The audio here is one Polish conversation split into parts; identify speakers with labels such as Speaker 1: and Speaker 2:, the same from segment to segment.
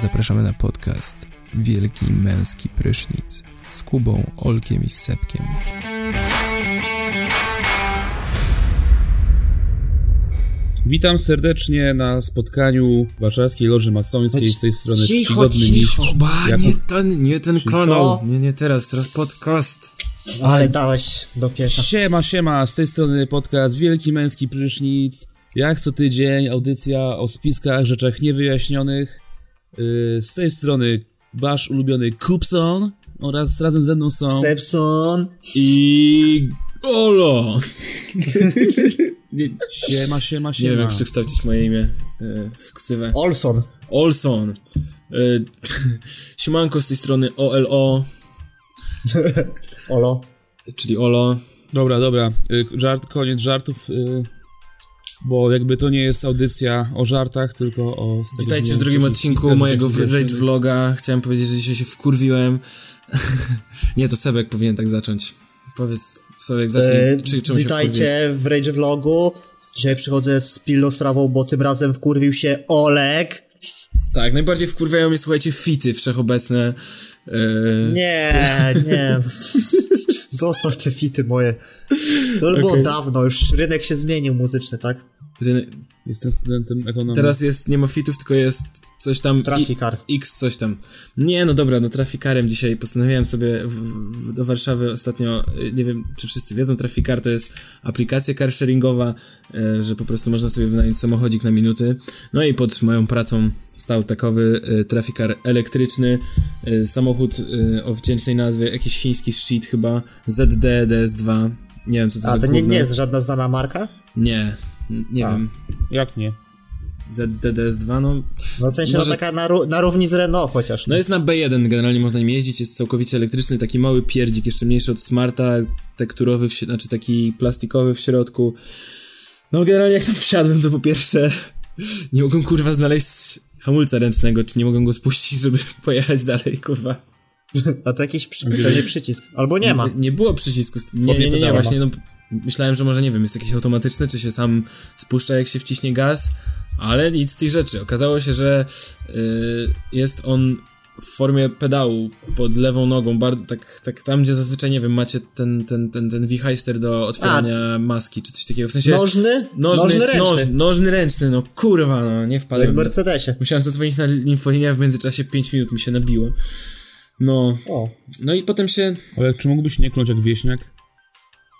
Speaker 1: Zapraszamy na podcast Wielki Męski Prysznic z Kubą, Olkiem i Sepkiem.
Speaker 2: Witam serdecznie na spotkaniu Warszawskiej Loży Masońskiej z tej strony
Speaker 3: Cicho,
Speaker 2: czcigodny
Speaker 3: cicho.
Speaker 2: mistrz.
Speaker 4: Ba,
Speaker 2: Jakub-
Speaker 4: nie ten, nie ten kanał. Nie, nie teraz, teraz podcast.
Speaker 3: Ale dałeś do pieca.
Speaker 2: Siema, siema, z tej strony podcast Wielki Męski Prysznic. Jak co tydzień audycja o spiskach, rzeczach niewyjaśnionych. Yy, z tej strony wasz ulubiony Kupson oraz razem ze mną są...
Speaker 3: Sepson.
Speaker 4: I... Olo! nie,
Speaker 2: Siema, siema,
Speaker 4: nie
Speaker 2: siema.
Speaker 4: wiem, jak przekształcić moje imię e, w ksywę.
Speaker 3: Olson.
Speaker 4: Olson. E, Siemanko z tej strony OLO,
Speaker 3: Olo.
Speaker 4: czyli Olo.
Speaker 2: Dobra, dobra, y, żart, koniec żartów, y, bo jakby to nie jest audycja o żartach, tylko o...
Speaker 4: Witajcie w drugim odcinku mojego Rage. Vloga. Chciałem powiedzieć, że dzisiaj się wkurwiłem. nie, to Sebek powinien tak zacząć. Powiedz sobie, jak zacznie,
Speaker 3: E,
Speaker 4: czy, czemu
Speaker 3: witajcie w Rage Vlogu. Dzisiaj przychodzę z pilną sprawą, bo tym razem wkurwił się Olek.
Speaker 4: Tak, najbardziej wkurwiają mnie, słuchajcie, fity wszechobecne. E,
Speaker 3: Nie, nie. Zostaw te fity moje. To było
Speaker 4: Okej.
Speaker 3: dawno, już rynek się zmienił muzyczny, tak?
Speaker 4: rynek-
Speaker 2: Jestem studentem ekonomii.
Speaker 4: Teraz jest, nie ma fitów, tylko jest coś tam...
Speaker 3: Trafikar.
Speaker 4: I, X coś tam. Nie, no dobra, no trafikarem dzisiaj postanowiłem sobie w, w, do Warszawy ostatnio, y, nie wiem, czy wszyscy wiedzą, trafikar to jest aplikacja carsharingowa, y, że po prostu można sobie wynająć samochodzik na minuty. No i pod moją pracą stał takowy y, trafikar elektryczny, y, samochód o wdzięcznej nazwie, jakiś chiński shit chyba, ZD DS2. Nie wiem, co to
Speaker 3: A
Speaker 4: za
Speaker 3: to nie, nie jest żadna znana marka?
Speaker 4: Nie, nie
Speaker 3: A.
Speaker 4: wiem.
Speaker 2: Jak nie?
Speaker 4: ZDDS2, no
Speaker 3: No w sensie
Speaker 4: Może-
Speaker 3: no, taka na, na równi z Renault chociaż.
Speaker 4: No jest na B1, generalnie można nim jeździć, jest całkowicie elektryczny, taki mały pierdzik, jeszcze mniejszy od Smarta, tekturowy, w, znaczy taki plastikowy w środku. No generalnie jak tam wsiadłem, to po pierwsze nie mogłem kurwa znaleźć hamulca ręcznego, czy nie mogłem go spuścić, żeby pojechać dalej, kurwa.
Speaker 3: A to jakiś przy, pewnie przycisk. Albo nie ma.
Speaker 4: Nie, nie było przycisku. Nie, nie, nie, nie,
Speaker 2: pedała
Speaker 4: właśnie no, myślałem, że może nie wiem, jest jakiś automatyczny, czy się sam spuszcza jak się wciśnie gaz, ale nic z tych rzeczy. Okazało się, że y, jest on w formie pedału pod lewą nogą, bar- tak, tak tam, gdzie zazwyczaj, nie wiem, macie ten, ten, ten, ten wichajster do otwierania maski, czy coś takiego, w sensie...
Speaker 3: Nożny?
Speaker 4: Nożny,
Speaker 3: Nożny ręczny.
Speaker 4: Noż, nożny ręczny, no kurwa, no, nie
Speaker 3: Jak
Speaker 4: wpadłem.
Speaker 3: w Mercedesie.
Speaker 4: Musiałem zadzwonić na linfolinię, a w międzyczasie 5 minut mi się nabiło. No,
Speaker 3: O.
Speaker 4: no i potem się
Speaker 2: Ale czy mógłbyś nie kląć jak wieśniak?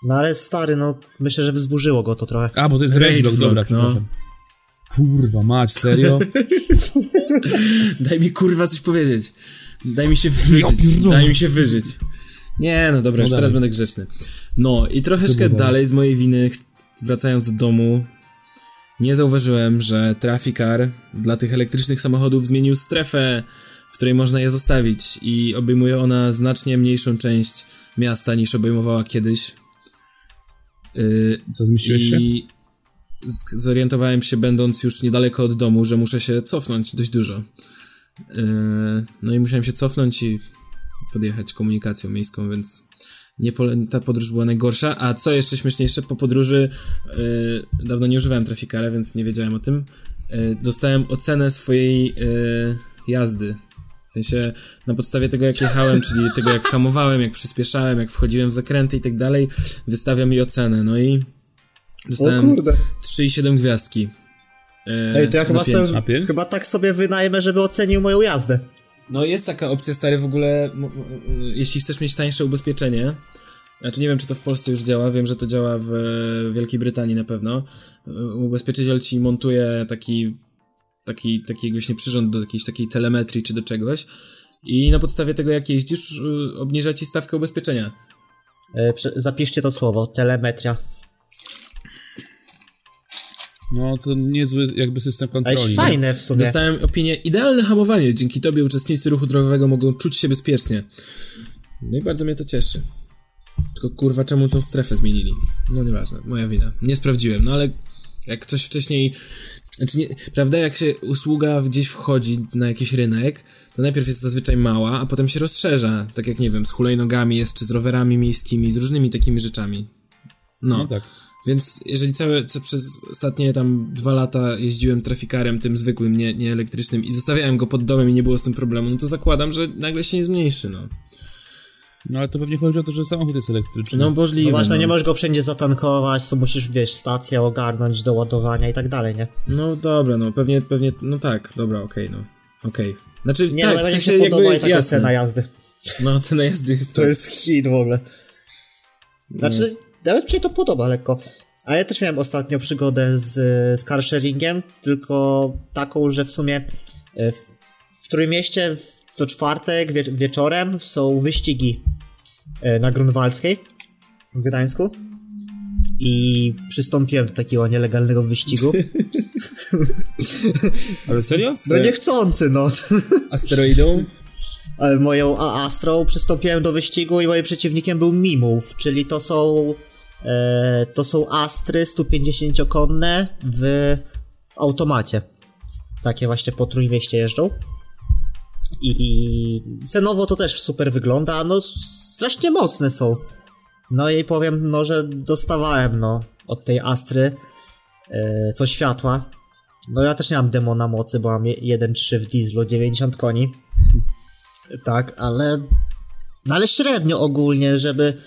Speaker 3: No ale stary, no myślę, że wzburzyło go to trochę.
Speaker 2: A, bo to jest
Speaker 4: Rage
Speaker 2: Rage Vlog,
Speaker 4: Vlog,
Speaker 2: dobra,
Speaker 4: no.
Speaker 2: Kurwa, mać, serio?
Speaker 4: Daj mi kurwa coś powiedzieć. Daj mi się wyżyć. Daj mi się wyżyć. Nie, no dobra, już
Speaker 2: dalej.
Speaker 4: teraz będę grzeczny. No i troszeczkę
Speaker 2: dalej?
Speaker 4: z mojej winy, wracając do domu, nie zauważyłem, że Trafikar dla tych elektrycznych samochodów zmienił strefę, w której można je zostawić i obejmuje ona znacznie mniejszą część miasta niż obejmowała kiedyś. Yy,
Speaker 2: Co, zmieściłeś się?
Speaker 4: Zorientowałem się, będąc już niedaleko od domu, że muszę się cofnąć dość dużo. Yy, no i musiałem się cofnąć i podjechać komunikacją miejską, więc nie pole- ta podróż była najgorsza. A co jeszcze śmieszniejsze, po podróży yy, dawno nie używałem trafikara, więc nie wiedziałem o tym. Yy, dostałem ocenę swojej yy, jazdy. W sensie na podstawie tego, jak jechałem, czyli tego, jak hamowałem, jak przyspieszałem, jak wchodziłem w zakręty i tak dalej, wystawia mi ocenę. No i dostałem 3,7 gwiazdki. E,
Speaker 3: Ej, to ja chyba,
Speaker 4: pięć?
Speaker 3: chyba tak sobie wynajmę, żeby ocenił moją jazdę.
Speaker 4: No jest taka opcja, stary, w ogóle, jeśli chcesz mieć tańsze ubezpieczenie, znaczy nie wiem, czy to w Polsce już działa, wiem, że to działa w e, Wielkiej Brytanii na pewno, e, ubezpieczyciel ci montuje taki, taki, taki właśnie przyrząd do jakiejś takiej telemetrii czy do czegoś i na podstawie tego, jak jeździsz, e, obniża ci stawkę ubezpieczenia.
Speaker 3: E, zapiszcie to słowo, telemetria.
Speaker 2: No, to niezły jakby system
Speaker 3: A
Speaker 2: kontroli.
Speaker 3: jest
Speaker 2: nie?
Speaker 3: fajne w sumie.
Speaker 4: Dostałem opinię, idealne hamowanie, dzięki tobie uczestnicy ruchu drogowego mogą czuć się bezpiecznie. No i bardzo mnie to cieszy. Tylko kurwa, czemu tą strefę zmienili? No nieważne, moja wina. Nie sprawdziłem, no ale jak coś wcześniej... Znaczy nie, prawda, jak się usługa gdzieś wchodzi na jakiś rynek, to najpierw jest zazwyczaj mała, a potem się rozszerza. Tak jak, nie wiem, z hulajnogami jest, czy z rowerami miejskimi, z różnymi takimi rzeczami. No,
Speaker 2: No tak.
Speaker 4: więc jeżeli całe, co przez ostatnie tam dwa lata jeździłem trafikarem tym zwykłym, nie, nie elektrycznym i zostawiałem go pod domem i nie było z tym problemu, no to zakładam, że nagle się nie zmniejszy, no.
Speaker 2: No ale to pewnie chodzi o to, że samochód jest elektryczny.
Speaker 4: No
Speaker 3: No
Speaker 4: możliwe,
Speaker 3: właśnie,
Speaker 4: no.
Speaker 3: nie możesz go wszędzie zatankować, to musisz, wiesz, stację ogarnąć do ładowania i tak dalej, nie?
Speaker 4: No dobra, no pewnie, pewnie, no tak, dobra, okej, no. Okej. Znaczy,
Speaker 3: Nie,
Speaker 4: tak,
Speaker 3: no,
Speaker 4: w sensie
Speaker 3: się podoba
Speaker 4: jakby,
Speaker 3: i taka
Speaker 4: jasne.
Speaker 3: cena jazdy.
Speaker 4: No, cena jazdy jest
Speaker 3: To
Speaker 4: tak.
Speaker 3: jest hit w ogóle. Znaczy, nawet mi się to podoba lekko. A ja też miałem ostatnio przygodę z, z car sharingiem, tylko taką, że w sumie e, w, w Trójmieście w, co czwartek wie, wieczorem są wyścigi e, na Grunwaldzkiej w Gdańsku. I przystąpiłem do takiego nielegalnego wyścigu.
Speaker 2: Ale serio?
Speaker 3: No niechcący, no.
Speaker 4: Asteroidą?
Speaker 3: Ale moją A- Astrą przystąpiłem do wyścigu i moim przeciwnikiem był Mimów, czyli to są e, to są Astry 150-konne w, w automacie. Takie właśnie po Trójmieście jeżdżą. I, cenowo to też super wygląda, no strasznie mocne są. No i powiem, no, że dostawałem, no, od tej Astry e, co światła. No ja też nie mam demona mocy, bo mam je- 1.3 w dieslu, 90 koni. Tak, ale. No ale średnio ogólnie, żeby.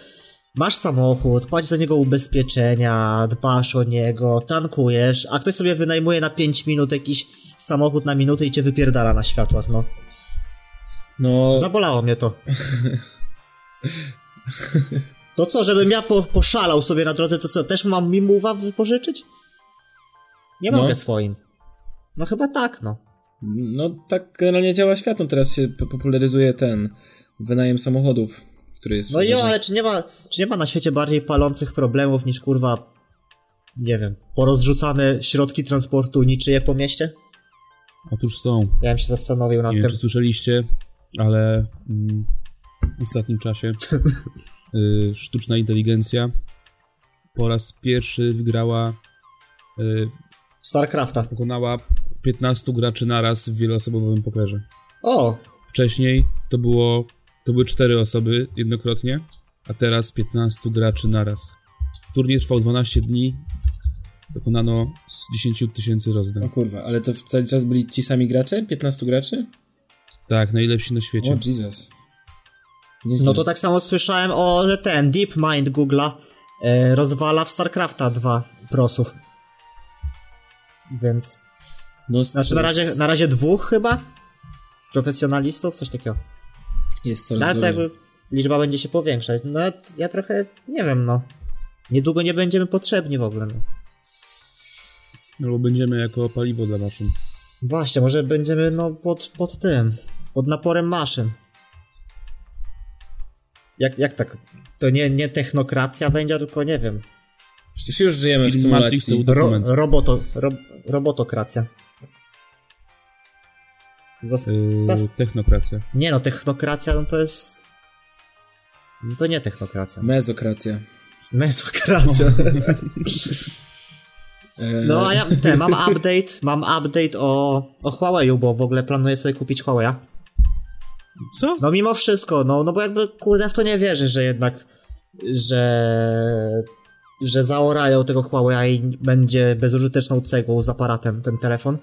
Speaker 3: Masz samochód, płacisz za niego ubezpieczenia, dbasz o niego, tankujesz, a ktoś sobie wynajmuje na 5 minut jakiś samochód na minutę i cię wypierdala na światłach, no.
Speaker 4: No,
Speaker 3: Zabolało mnie to. To co, żebym ja po, poszalał sobie na drodze, to co, też mam mimuwa wypożyczyć? Nie
Speaker 4: No.
Speaker 3: mogę swoim. No chyba tak, no.
Speaker 4: no tak generalnie działa świat, no teraz się po- popularyzuje ten wynajem samochodów, który jest...
Speaker 3: No jo, ale czy nie ma, czy nie ma na świecie bardziej palących problemów niż kurwa, nie wiem, porozrzucane środki transportu niczyje po mieście?
Speaker 2: Otóż są.
Speaker 3: Ja bym się zastanowił nad
Speaker 2: Nie wiem,
Speaker 3: tym.
Speaker 2: czy słyszeliście, ale mm, w ostatnim czasie y, sztuczna inteligencja po raz pierwszy wygrała, y,
Speaker 3: StarCrafta.
Speaker 2: pokonała 15 graczy naraz w wieloosobowym pokerze.
Speaker 3: O,
Speaker 2: Wcześniej to było, to były 4 osoby jednokrotnie, a teraz 15 graczy naraz. Turniej trwał 12 dni, dokonano z 10 tysięcy
Speaker 4: O
Speaker 2: rozdań.
Speaker 4: kurwa, ale to w cały czas byli ci sami gracze? 15 graczy?
Speaker 2: Tak, najlepsi na
Speaker 4: O
Speaker 2: świecie.
Speaker 4: Jesus. Nieźle.
Speaker 3: no to tak samo słyszałem o, że ten DeepMind Google'a e, rozwala w StarCrafta dwa prosów. Więc,
Speaker 4: No,
Speaker 3: znaczy na razie, na razie dwóch chyba? Profesjonalistów, coś takiego.
Speaker 4: Jest coraz
Speaker 3: Ale to
Speaker 4: gorzej.
Speaker 3: jakby liczba będzie się powiększać. No ja, trochę, nie wiem, no. Niedługo nie będziemy potrzebni w ogóle, no.
Speaker 2: Albo będziemy jako paliwo dla maszyn.
Speaker 3: Właśnie, może będziemy no pod, pod tym, pod naporem maszyn. Jak, jak tak? To nie, nie technokracja będzie, tylko nie wiem.
Speaker 4: Przecież już żyjemy w symulacji.
Speaker 3: Ro, roboto, ro, robotokracja. Zas,
Speaker 2: Yy,
Speaker 3: zas,
Speaker 2: technokracja.
Speaker 3: nie no, technokracja no to jest... No to nie technokracja.
Speaker 4: Mezokracja.
Speaker 3: Mesokracja.
Speaker 4: E,
Speaker 3: No a ja te, mam update, mam update o, o Huawei'u, bo w ogóle planuję sobie kupić Huawei'a.
Speaker 2: Co?
Speaker 3: No mimo wszystko, no, no bo jakby kurde w to nie wierzę, że jednak, że, że zaorają tego Huawei'a i będzie bezużyteczną cegłą z aparatem ten telefon.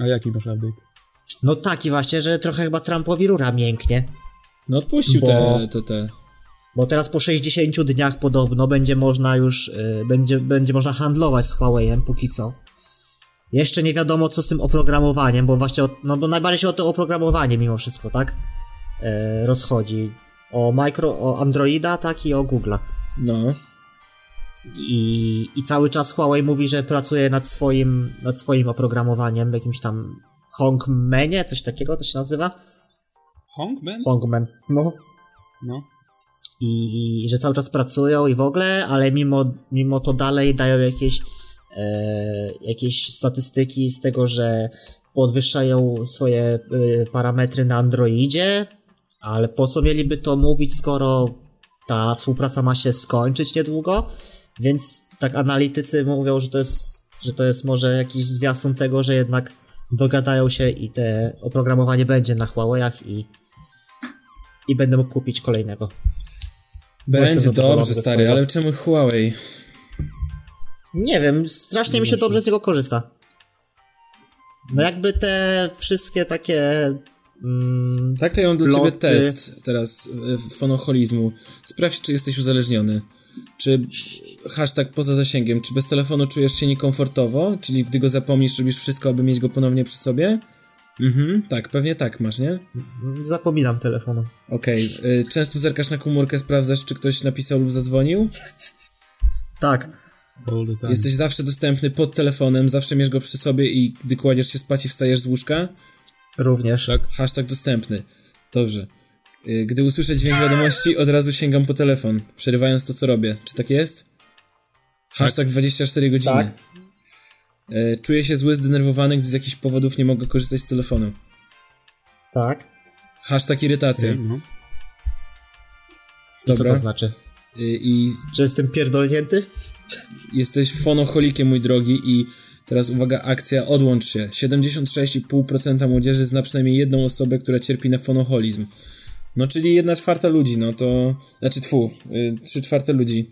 Speaker 2: A jaki masz update?
Speaker 3: No taki właśnie, że trochę chyba Trumpowi rura mięknie.
Speaker 4: No odpuścił
Speaker 3: Bo-
Speaker 4: te, te, te.
Speaker 3: Bo teraz po 60 dniach podobno będzie można już, y, będzie, będzie można handlować z Huawei'em póki co. Jeszcze nie wiadomo co z tym oprogramowaniem, bo właśnie, o, no bo najbardziej się o to oprogramowanie mimo wszystko, tak? E, rozchodzi. O micro, o Androida, tak i o Google'a.
Speaker 4: No.
Speaker 3: I, I cały czas Huawei mówi, że pracuje nad swoim, nad swoim oprogramowaniem, jakimś tam Hongmanie, coś takiego to się nazywa?
Speaker 2: Hongman?
Speaker 3: Hongman. No.
Speaker 2: No.
Speaker 3: I, i że cały czas pracują i w ogóle, ale mimo, mimo to dalej dają jakieś, jakieś statystyki z tego, że podwyższają swoje e, parametry na Androidzie, ale po co mieliby to mówić, skoro ta współpraca ma się skończyć niedługo? Więc tak analitycy mówią, że to jest, że to jest może jakiś zwiastun tego, że jednak dogadają się i te oprogramowanie będzie na Huawei'ach i, i będę mógł kupić kolejnego.
Speaker 4: Będzie dobrze,
Speaker 3: ze
Speaker 4: stary, ale czemu Huawei?
Speaker 3: Nie wiem, strasznie mi się dobrze z niego korzysta. No jakby te wszystkie takie... Mm,
Speaker 4: Tak to ja mam dla ciebie test teraz e, fonoholizmu. Sprawdź, czy jesteś uzależniony. Czy hashtag poza zasięgiem, czy bez telefonu czujesz się niekomfortowo? Czyli gdy go zapomnisz, robisz wszystko, aby mieć go ponownie przy sobie? Mhm, tak, pewnie tak masz, nie?
Speaker 3: zapominam telefonu.
Speaker 4: Okej. y, Często zerkasz na komórkę, sprawdzasz, czy ktoś napisał lub zadzwonił?
Speaker 3: Tak.
Speaker 4: Jesteś zawsze dostępny pod telefonem, zawsze miesz go przy sobie i gdy kładziesz się spać i wstajesz z łóżka?
Speaker 3: Również.
Speaker 2: Tak.
Speaker 4: Hashtag dostępny. Dobrze. Y, Gdy usłyszę dźwięk wiadomości, od razu sięgam po telefon, przerywając to, co robię. Czy tak jest? Hashtag 24 godziny.
Speaker 3: Tak.
Speaker 4: Y, Czuję się zły, zdenerwowany, gdy z jakichś powodów nie mogę korzystać z telefonu.
Speaker 3: Tak.
Speaker 4: Hashtag irytacja.
Speaker 2: No.
Speaker 3: Co
Speaker 4: Dobra.
Speaker 3: to znaczy?
Speaker 4: Y, I
Speaker 3: Że jestem pierdolnięty?
Speaker 4: Jesteś fonoholikiem, mój drogi, i teraz uwaga, akcja, odłącz się. 76,5% młodzieży zna przynajmniej jedną osobę, która cierpi na fonoholizm. No, czyli jedna czwarta ludzi, no to... Znaczy, tfu, y, trzy czwarte ludzi.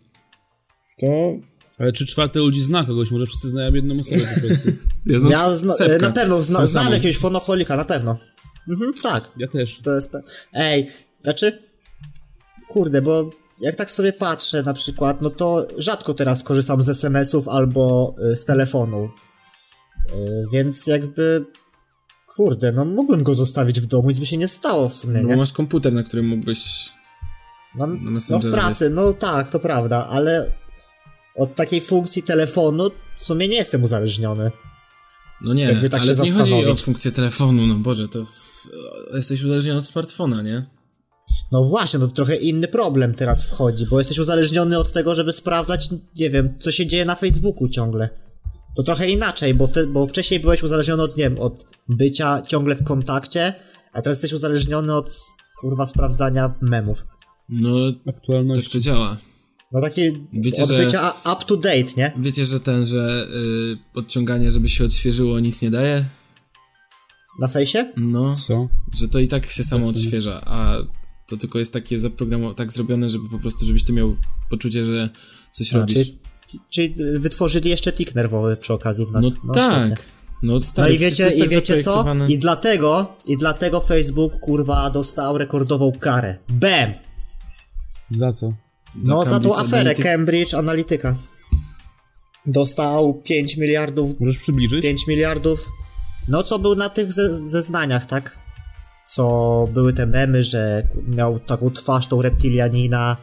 Speaker 4: To...
Speaker 2: Ale czy czwarte ludzi zna kogoś? Może wszyscy znają jedną osobę po prostu.
Speaker 4: Ja, znam
Speaker 3: Ja zna, na pewno zna,
Speaker 2: To
Speaker 3: znam
Speaker 2: samo.
Speaker 3: jakiegoś fonocholika, na pewno. Mhm, tak.
Speaker 2: Ja też.
Speaker 3: To jest. Ej, znaczy. Kurde, bo jak tak sobie patrzę na przykład, no to rzadko teraz korzystam z SMS-ów albo y, z telefonu. Y, więc jakby. Kurde, no mógłbym go zostawić w domu, nic by się nie stało w sumie,
Speaker 4: No,
Speaker 3: nie?
Speaker 4: masz komputer, na którym mógłbyś...
Speaker 3: No, no w
Speaker 4: Messengera
Speaker 3: pracy, no tak, to prawda, ale od takiej funkcji telefonu w sumie nie jestem uzależniony.
Speaker 4: No nie,
Speaker 3: tak
Speaker 4: ale nie chodzi o funkcję telefonu, no Boże, to w... jesteś uzależniony od smartfona, nie?
Speaker 3: No właśnie, no to trochę inny problem teraz wchodzi, bo jesteś uzależniony od tego, żeby sprawdzać, nie wiem, co się dzieje na Facebooku ciągle. To trochę inaczej, bo, wtedy, bo wcześniej byłeś uzależniony od, nie wiem, od bycia ciągle w kontakcie, a teraz jesteś uzależniony od, kurwa, sprawdzania memów.
Speaker 4: No,
Speaker 2: Aktualność.
Speaker 4: tak to działa.
Speaker 3: No takie
Speaker 4: Wiecie,
Speaker 3: od
Speaker 4: że-
Speaker 3: up to date, nie?
Speaker 4: Wiecie, że ten, że y, podciąganie, żeby się odświeżyło, nic nie daje?
Speaker 3: Na fejsie?
Speaker 4: No,
Speaker 2: Co?
Speaker 4: że to i tak się samo odświeża, a to tylko jest takie zaprogramowane, tak zrobione, żeby po prostu, żebyś ty miał poczucie, że coś
Speaker 3: A,
Speaker 4: robisz.
Speaker 3: czyli, czyli wytworzyli jeszcze tik nerwowy przy okazji w nas.
Speaker 4: No, tak.
Speaker 3: świetnie.
Speaker 4: No,
Speaker 3: No
Speaker 4: stary,
Speaker 3: i wiecie,
Speaker 4: to jest
Speaker 3: i
Speaker 4: tak
Speaker 3: wiecie co? I dlatego, i dlatego Facebook, kurwa, dostał rekordową karę. BAM!
Speaker 2: Za co?
Speaker 3: No, za tą aferę
Speaker 4: Analytica.
Speaker 3: Cambridge Analytica. Dostał 5 miliardów,
Speaker 2: Możesz przybliżyć?
Speaker 3: 5 miliardów. No, co był na tych ze zeznaniach, tak? Co były te memy, że miał taką twarz, tą reptilianina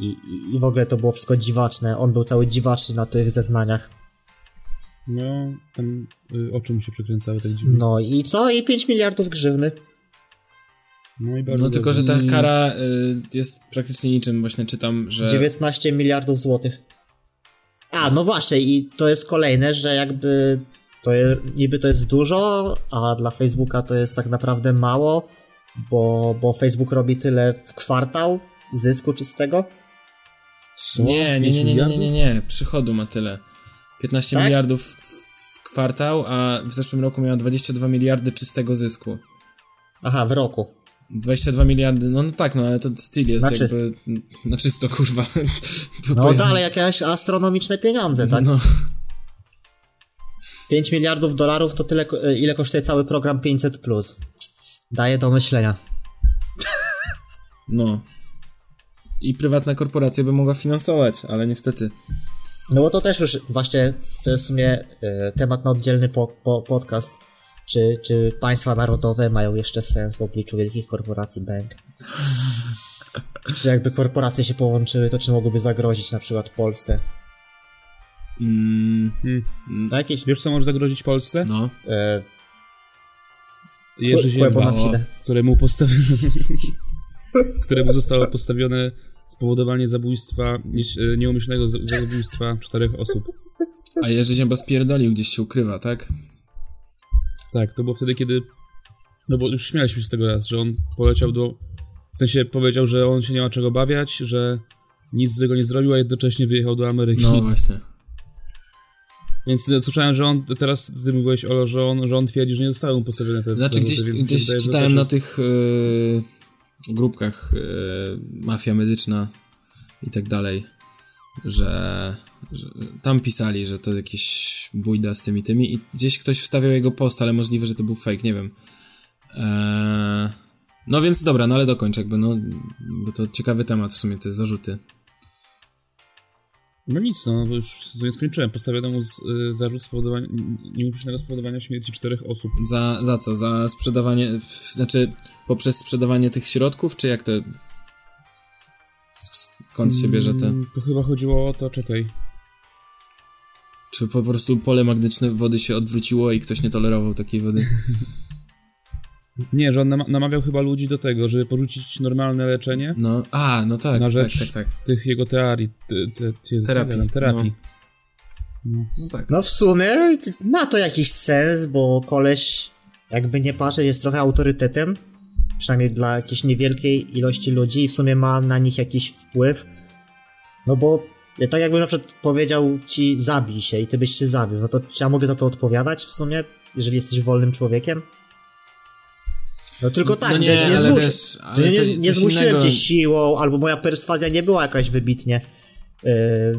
Speaker 3: i, i, i w ogóle to było wszystko dziwaczne. On był cały dziwaczny na tych zeznaniach.
Speaker 2: No, tam y, oczy mu się przekręcały tak dziwnie.
Speaker 3: No i co? I 5 miliardów grzywny.
Speaker 2: No i bardzo
Speaker 4: No tylko, że ta kara y, jest praktycznie niczym, właśnie czytam, że...
Speaker 3: 19 miliardów złotych. A, no właśnie, i to jest kolejne, że jakby to jest, niby to jest dużo, a dla Facebooka to jest tak naprawdę mało, bo, bo Facebook robi tyle w kwartał zysku czystego.
Speaker 2: Co?
Speaker 4: Nie, nie, nie, nie, nie, nie, nie, nie, przychodu ma tyle. 15
Speaker 3: Tak?
Speaker 4: miliardów w, kwartał, a w zeszłym roku miała 22 miliardy czystego zysku.
Speaker 3: Aha, w roku.
Speaker 4: 22 miliardy, no, no tak, no ale to styl jest
Speaker 3: Na
Speaker 4: jakby... Na czysto, kurwa.
Speaker 3: No
Speaker 4: Bo-
Speaker 3: dalej jakieś astronomiczne pieniądze, tak?
Speaker 4: No,
Speaker 3: 5 miliardów dolarów to tyle, ko- ile kosztuje cały program 500+. Plus. Daje do myślenia.
Speaker 4: no. I prywatna korporacja by mogła finansować, ale niestety.
Speaker 3: No bo to też już właśnie to jest w sumie e, temat na oddzielny po, po, podcast. Czy, czy państwa narodowe mają jeszcze sens w obliczu wielkich korporacji bank? czy jakby korporacje się połączyły, to czy mogłyby zagrozić na przykład Polsce?
Speaker 4: Mm,
Speaker 2: Hmm.
Speaker 3: Jakieś...
Speaker 2: Wiesz, co może zagrozić Polsce?
Speaker 4: no.
Speaker 3: E,
Speaker 2: Jerzy Ziemba,
Speaker 3: fide.
Speaker 2: któremu postawiono... któremu zostało postawione spowodowanie zabójstwa, nie- nieumyślnego za- zabójstwa czterech osób.
Speaker 4: A Jerzy Zięba spierdolił, gdzieś się ukrywa, tak?
Speaker 2: Tak, to było wtedy, kiedy. No bo już śmialiśmy się z tego raz, że on poleciał do. W sensie powiedział, że on się nie ma czego bawiać, że nic złego nie zrobił, a jednocześnie wyjechał do Ameryki.
Speaker 4: No właśnie.
Speaker 2: Więc e, słyszałem, że on teraz ty mówiłeś Olo, że on, że on twierdzi, że nie zostały mu postawione te
Speaker 4: Znaczy gdzieś, gdzieś
Speaker 2: wydaje,
Speaker 4: czytałem na tych e, grupkach e, Mafia Medyczna, i tak dalej, że, że tam pisali, że to jakieś bójda z tymi tymi i gdzieś ktoś wstawiał jego post, ale możliwe, że to był fake, nie wiem. Eee, no więc dobra, no ale dokończ jakby, no, bo to ciekawy temat w sumie, te zarzuty.
Speaker 1: No nic, no, bo już nie skończyłem. Postawiono mu z, y, zarzut spowodowania, nieumyślnego spowodowania śmierci czterech osób.
Speaker 4: Za, za co? Za sprzedawanie, znaczy poprzez sprzedawanie tych środków, czy jak to... Skąd się bierze te...
Speaker 1: Mm, To chyba chodziło o to, czekaj.
Speaker 4: Czy po prostu pole magnetyczne wody się odwróciło i ktoś nie tolerował takiej wody?
Speaker 1: Nie, że on nama- namawiał chyba ludzi do tego, żeby porzucić normalne leczenie
Speaker 4: No, a, no tak,
Speaker 1: na
Speaker 4: tak,
Speaker 1: rzecz
Speaker 4: tak, tak.
Speaker 1: tych jego teorii, te, te, te,
Speaker 4: Terapii,
Speaker 1: terapii. terapii.
Speaker 4: No tak.
Speaker 3: No w sumie ma to jakiś sens, bo koleś, jakby nie patrzeć, jest trochę autorytetem. Przynajmniej dla jakiejś niewielkiej ilości ludzi i w sumie ma na nich jakiś wpływ. No bo ja tak jakbym na przykład powiedział ci zabij się i ty byś się zabił, no to czy ja mogę za to odpowiadać w sumie, jeżeli jesteś wolnym człowiekiem? No tylko tak,
Speaker 4: no
Speaker 3: nie,
Speaker 4: nie,
Speaker 3: nie, zmus-
Speaker 4: wiesz,
Speaker 3: nie, nie, zmusiłem
Speaker 4: innego.
Speaker 3: cię siłą, albo moja perswazja nie była jakaś wybitnie, yy,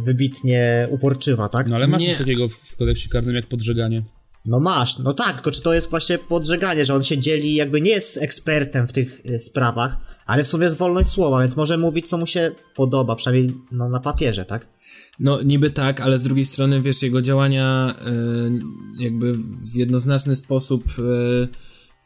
Speaker 3: wybitnie uporczywa, tak?
Speaker 1: No ale masz
Speaker 4: Nie.
Speaker 1: coś takiego w kodeksie karnym jak podżeganie.
Speaker 3: No masz, no tak, tylko czy to jest właśnie podżeganie, że on się dzieli, jakby nie jest ekspertem w tych y, sprawach, ale w sumie jest wolność słowa, więc może mówić, co mu się podoba, przynajmniej no, na papierze, tak?
Speaker 4: No niby tak, ale z drugiej strony, wiesz, jego działania e, jakby w jednoznaczny sposób e,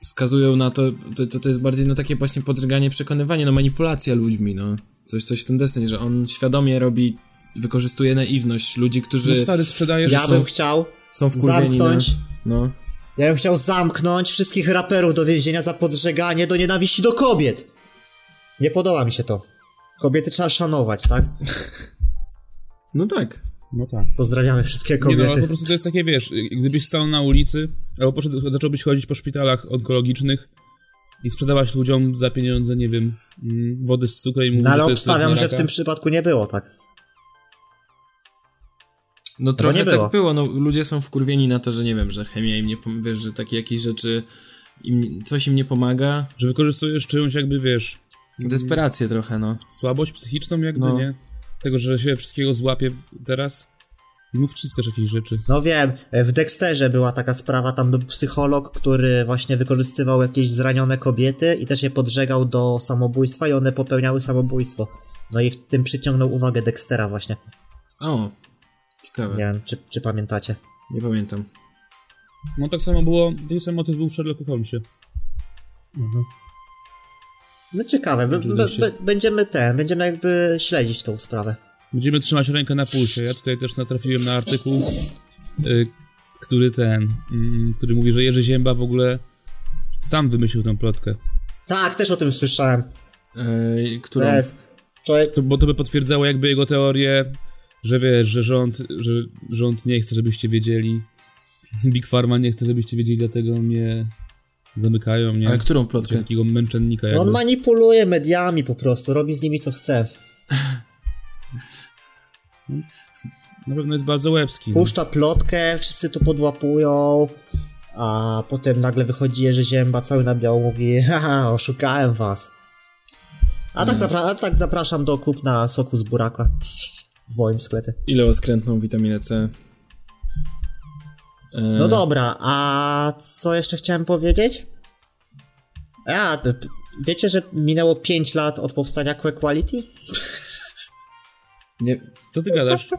Speaker 4: wskazują na to, to, to, to jest bardziej no takie właśnie podżeganie, przekonywanie, no manipulacja ludźmi, no. Coś, coś w ten deseń, że on świadomie robi, wykorzystuje naiwność ludzi, którzy
Speaker 1: No stary, sprzedajesz...
Speaker 3: Ja
Speaker 4: są-
Speaker 3: bym chciał,
Speaker 4: są wkurwieni na...
Speaker 3: zamknąć.
Speaker 4: No.
Speaker 3: ja bym chciał zamknąć wszystkich raperów do więzienia za podżeganie do nienawiści do kobiet. Nie podoba mi się to. Kobiety trzeba szanować, tak?
Speaker 4: No tak.
Speaker 1: No tak.
Speaker 3: Pozdrawiamy wszystkie
Speaker 1: Nie no, ale
Speaker 3: kobiety.
Speaker 1: po prostu to jest takie, wiesz, gdybyś stał na ulicy, albo poszedł, zacząłbyś chodzić po szpitalach onkologicznych i sprzedawać ludziom za pieniądze, nie wiem, mm, wody z cukrem i mówić,
Speaker 3: no ale
Speaker 1: że
Speaker 3: obstawiam, że w tym przypadku nie było, tak?
Speaker 4: No trochę
Speaker 3: nie
Speaker 4: tak
Speaker 3: było.
Speaker 4: było, no ludzie są wkurwieni na to, że nie wiem, że chemia im nie wiesz, że takie jakieś rzeczy im, coś im nie pomaga.
Speaker 1: Że wykorzystujesz czyjąś jakby, wiesz,
Speaker 4: Desperację trochę, no.
Speaker 1: słabość psychiczną jakby,
Speaker 4: No.
Speaker 1: nie? Tego, że się wszystkiego złapie teraz i mu wciskasz jakieś rzeczy.
Speaker 3: No wiem, w Dexterze była taka sprawa, tam był psycholog, który właśnie wykorzystywał jakieś zranione kobiety i też je podżegał do samobójstwa i one popełniały samobójstwo. No i w tym przyciągnął uwagę Dextera właśnie.
Speaker 4: O, ciekawe.
Speaker 3: Nie wiem, czy, czy pamiętacie.
Speaker 4: Nie pamiętam.
Speaker 1: No tak samo było, taki sam motyw był w Sherlocku Holmesie.
Speaker 3: No ciekawe, b- b- b- będziemy ten, będziemy jakby śledzić tą sprawę.
Speaker 1: Będziemy trzymać rękę na pulsie. Ja tutaj też natrafiłem na artykuł, y, który ten, mm, który mówi, że Jerzy Zięba w ogóle sam wymyślił tę plotkę.
Speaker 3: Tak, też o tym słyszałem.
Speaker 4: Ej, którą?
Speaker 3: To jest człowiek,
Speaker 1: To, bo to by potwierdzało jakby jego teorię, że wiesz, że rząd, że rząd nie chce, żebyście wiedzieli. Big Pharma nie chce, żebyście wiedzieli, dlatego mnie zamykają, nie?
Speaker 4: Ale którą plotkę?
Speaker 1: Takiego męczennika
Speaker 3: no
Speaker 1: jakby.
Speaker 3: on manipuluje mediami po prostu, robi z nimi co chce.
Speaker 1: Na pewno jest bardzo łebski. no.
Speaker 3: Puszcza plotkę, wszyscy to podłapują, a potem nagle wychodzi Jerzy Zięba cały na biało mówi haha, oszukałem was. A tak, zapra- a tak zapraszam do kupna soku z buraka w moim sklepie.
Speaker 4: Ile o skrętną witaminę C?
Speaker 3: No dobra, a co jeszcze chciałem powiedzieć? A, wiecie, że minęło 5 lat od powstania Que Quality?
Speaker 4: Nie,
Speaker 1: Co ty gadasz?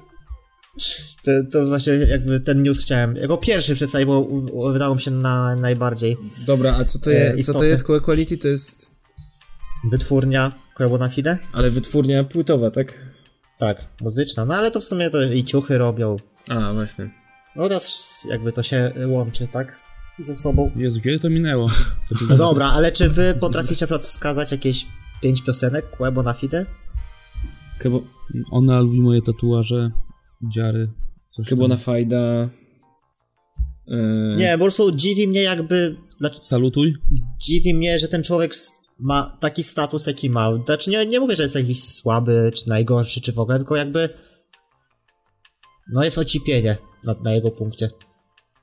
Speaker 3: To, to właśnie jakby ten news chciałem jako pierwszy przedstawić, bo wydało mi się na najbardziej
Speaker 4: dobra, a co to,
Speaker 3: E,
Speaker 4: co to jest Coe Quality? To jest...
Speaker 3: wytwórnia Que Bonafide?
Speaker 4: Ale wytwórnia płytowa, tak?
Speaker 3: Tak, muzyczna, no ale to w sumie to i ciuchy robią.
Speaker 4: A, właśnie.
Speaker 3: No teraz jakby to się łączy, tak? Ze sobą.
Speaker 1: Jezu, kiedy to minęło?
Speaker 3: No dobra, ale czy wy potraficie na przykład wskazać jakieś pięć piosenek Que Bonafide?
Speaker 4: Kebo,
Speaker 1: Ona lubi moje tatuaże, dziary, coś tam.
Speaker 4: Kebona Fajda... E,
Speaker 3: Nie, po prostu dziwi mnie jakby, znaczy
Speaker 1: Salutuj.
Speaker 3: dziwi mnie, że ten człowiek ma taki status, jaki ma. Znaczy nie, nie mówię, że jest jakiś słaby, czy najgorszy, czy w ogóle, tylko jakby no jest ocipienie na, na jego punkcie.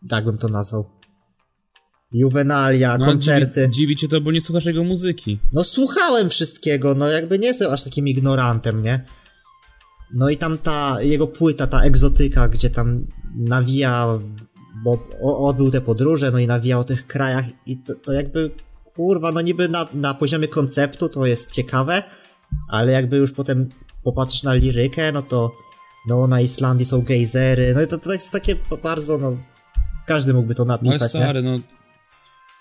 Speaker 3: Tak bym to nazwał. Juvenalia,
Speaker 1: No,
Speaker 3: koncerty.
Speaker 1: Dziwi, dziwi cię to, bo nie słuchasz jego muzyki.
Speaker 3: No słuchałem wszystkiego, no jakby nie jestem aż takim ignorantem, nie? No i tam ta jego płyta, ta egzotyka, gdzie tam nawija, bo odbył te podróże, no i nawija o tych krajach i to, to jakby, kurwa, no niby na, na poziomie konceptu to jest ciekawe, ale jakby już potem popatrzysz na lirykę, no to no na Islandii są gejzery, no i to, to jest takie bardzo, no każdy mógłby to
Speaker 1: No ale
Speaker 3: napisać, nie?
Speaker 1: stary, no...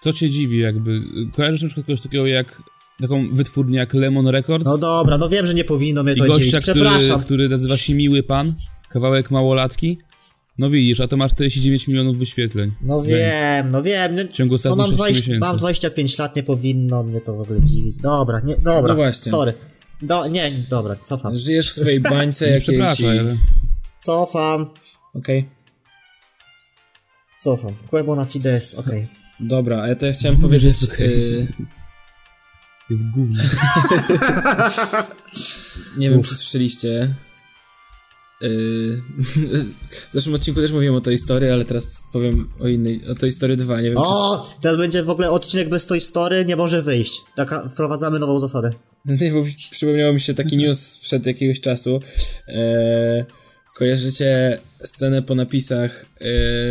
Speaker 1: Co cię dziwi jakby? Kojarzysz na przykład kogoś takiego jak... Taką wytwórnię jak Lemon Records?
Speaker 3: No dobra, no wiem, że nie powinno mnie
Speaker 1: I
Speaker 3: to dziwić,
Speaker 1: gościa, który,
Speaker 3: przepraszam.
Speaker 1: który nazywa się Miły Pan, kawałek małolatki. No widzisz, a to masz 49 milionów wyświetleń.
Speaker 3: No wiem, no wiem. No,
Speaker 1: W ciągu
Speaker 3: no mam,
Speaker 1: 6
Speaker 3: 20,
Speaker 1: miesięcy.
Speaker 3: mam 25 lat, nie powinno mnie to w ogóle dziwić. Dobra, nie, dobra.
Speaker 4: No właśnie.
Speaker 3: Sorry. Do, nie, dobra, cofam.
Speaker 4: Żyjesz w swojej bańce
Speaker 1: Nie
Speaker 4: jakiejś i...
Speaker 3: Cofam,
Speaker 4: Okej.
Speaker 3: cofam. Kłębo na Fides, okej.
Speaker 4: Dobra, ale to ja chciałem powiedzieć... y,
Speaker 1: Jest gówno.
Speaker 4: nie wiem, czy słyszeliście... y, w zeszłym odcinku też mówiłem o tej historii, ale teraz powiem o innej, o tej historii 2, nie wiem
Speaker 3: O, teraz będzie w ogóle odcinek bez tej story, nie może wyjść. Taka, wprowadzamy nową zasadę.
Speaker 4: Nie, bo przypomniało mi się taki news sprzed jakiegoś czasu. E, kojarzycie scenę po napisach e,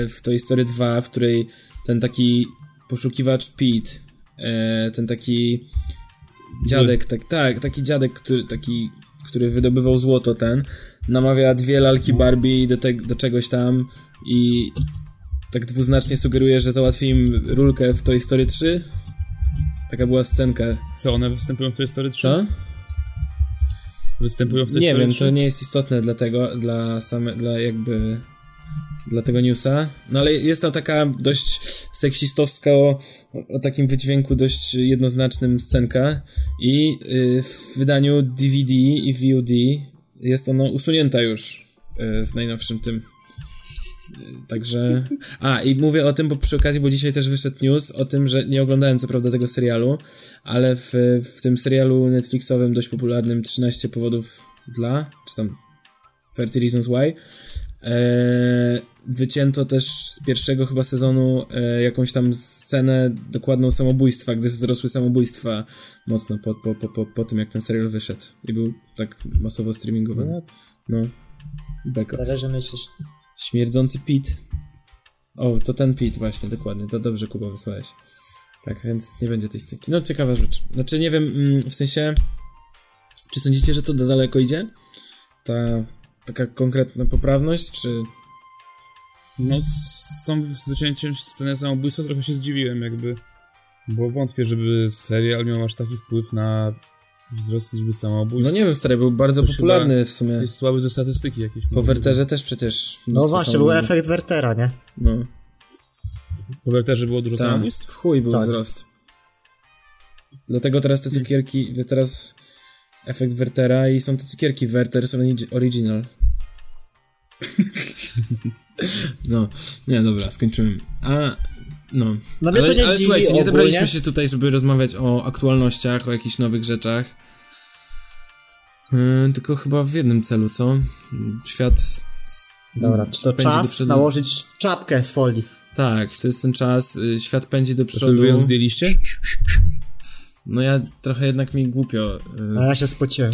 Speaker 4: w Toy Story 2, w której ten taki poszukiwacz Pete, e, ten taki dziadek, tak, tak, taki dziadek, który, taki, który wydobywał złoto ten, namawia dwie lalki Barbie do, te, do czegoś tam i tak dwuznacznie sugeruje, że załatwi im rulkę w Toy Story 3. Taka była scenka.
Speaker 1: Co, one występują w tej story 3?
Speaker 4: Co?
Speaker 1: Występują w tej
Speaker 4: Nie
Speaker 1: story
Speaker 4: wiem,
Speaker 1: 3?
Speaker 4: to nie jest istotne dla tego, dla same, dla jakby dla tego newsa. No ale jest to taka dość seksistowska o, o takim wydźwięku dość jednoznacznym scenka i y, w wydaniu DVD i VOD jest ona usunięta już y, w najnowszym tym. Y, Także. A, i mówię o tym, bo przy okazji, bo dzisiaj też wyszedł news o tym, że nie oglądałem co prawda tego serialu, ale w, w tym serialu Netflixowym dość popularnym 13 powodów dla, czy tam 30 Reasons Why, e, wycięto też z pierwszego chyba sezonu e, jakąś tam scenę dokładną samobójstwa, gdyż wzrosły samobójstwa mocno po, po, po, po, po tym, jak ten serial wyszedł i był tak masowo streamingowany. No. Beka.
Speaker 3: Sprawia, że myślisz.
Speaker 4: Śmierdzący Pit. O, to ten Pit właśnie, dokładnie. To dobrze, Kuba, wysłałeś. Tak, więc nie będzie tej styki. No, ciekawa rzecz. Znaczy, nie wiem, mm, w sensie, czy sądzicie, że to do daleko idzie? Ta taka konkretna poprawność, czy...
Speaker 1: No, z tą z wycięciem sceny samobójstwa trochę się zdziwiłem, jakby. Bo wątpię, żeby serial miał aż taki wpływ na wzrost liczby samobójstw.
Speaker 4: No nie wiem, stary, był bardzo
Speaker 1: To
Speaker 4: popularny w sumie.
Speaker 1: Jest słaby ze statystyki jakieś.
Speaker 4: Po Werterze też przecież...
Speaker 3: No właśnie, był efekt Wertera, nie?
Speaker 4: No,
Speaker 1: Po Werterze było dużo
Speaker 4: tak,
Speaker 1: samobójstw?
Speaker 4: w chuj był
Speaker 3: Tak.
Speaker 4: wzrost. Dlatego teraz te cukierki, teraz efekt Wertera i są te cukierki Werther's Origi- Original. no, nie, dobra, skończymy. A, no.
Speaker 3: No
Speaker 4: ale,
Speaker 3: to nie
Speaker 4: ale słuchajcie, nie
Speaker 3: ogólnie.
Speaker 4: zebraliśmy się tutaj, żeby rozmawiać o aktualnościach, o jakichś nowych rzeczach. Yy, tylko chyba w jednym celu, co? Świat...
Speaker 3: Dobra, czy to czas
Speaker 4: przodu.
Speaker 3: nałożyć w czapkę z folii?
Speaker 4: Tak, to jest ten czas, y, świat pędzi do
Speaker 1: To
Speaker 4: przodu.
Speaker 1: wy ją zdjęliście?
Speaker 4: No ja trochę jednak mi głupio
Speaker 3: A
Speaker 4: y,
Speaker 3: ja się spociłem.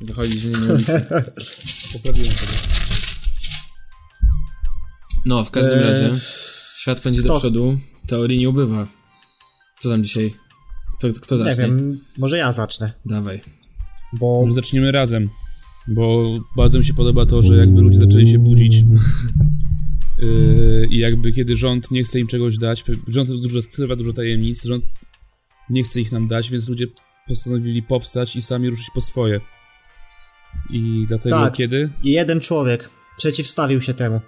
Speaker 4: wychodzić na ulicę.
Speaker 1: Poprawiłem sobie.
Speaker 4: No, w każdym
Speaker 3: Eee,
Speaker 4: razie, świat pędzi do
Speaker 3: kto-
Speaker 4: przodu, teorii nie ubywa. Co tam dzisiaj? Kto, kto
Speaker 3: Nie
Speaker 4: zacznie?
Speaker 3: wiem, może ja zacznę.
Speaker 4: Dawaj.
Speaker 3: Bo
Speaker 1: Może zaczniemy razem. Bo bardzo mi się podoba to, że jakby ludzie zaczęli się budzić. Yy, I jakby kiedy rząd nie chce im czegoś dać, rząd dużo, skrywa dużo tajemnic, rząd nie chce ich nam dać, więc ludzie postanowili powstać i sami ruszyć po swoje. I dlatego
Speaker 3: Tak.
Speaker 1: kiedy?
Speaker 3: i jeden człowiek przeciwstawił się temu.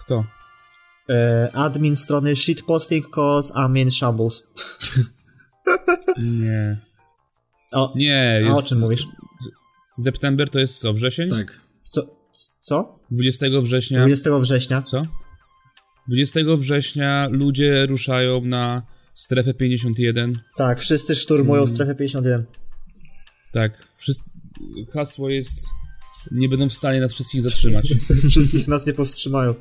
Speaker 1: Kto?
Speaker 3: E, admin strony shitposting cause admin shambles.
Speaker 1: Nie.
Speaker 3: O,
Speaker 1: Nie,
Speaker 3: a o
Speaker 1: jest...
Speaker 3: czym mówisz?
Speaker 1: September to jest co? Wrzesień?
Speaker 4: Tak.
Speaker 3: Co? Co?
Speaker 1: 20 września.
Speaker 3: 20 września.
Speaker 1: Co? 20 września ludzie ruszają na strefę 51.
Speaker 3: Tak, wszyscy szturmują strefę 51.
Speaker 1: Tak. Wszyscy... Hasło jest. Nie będą w stanie nas wszystkich zatrzymać.
Speaker 3: Wszystkich nas nie powstrzymają.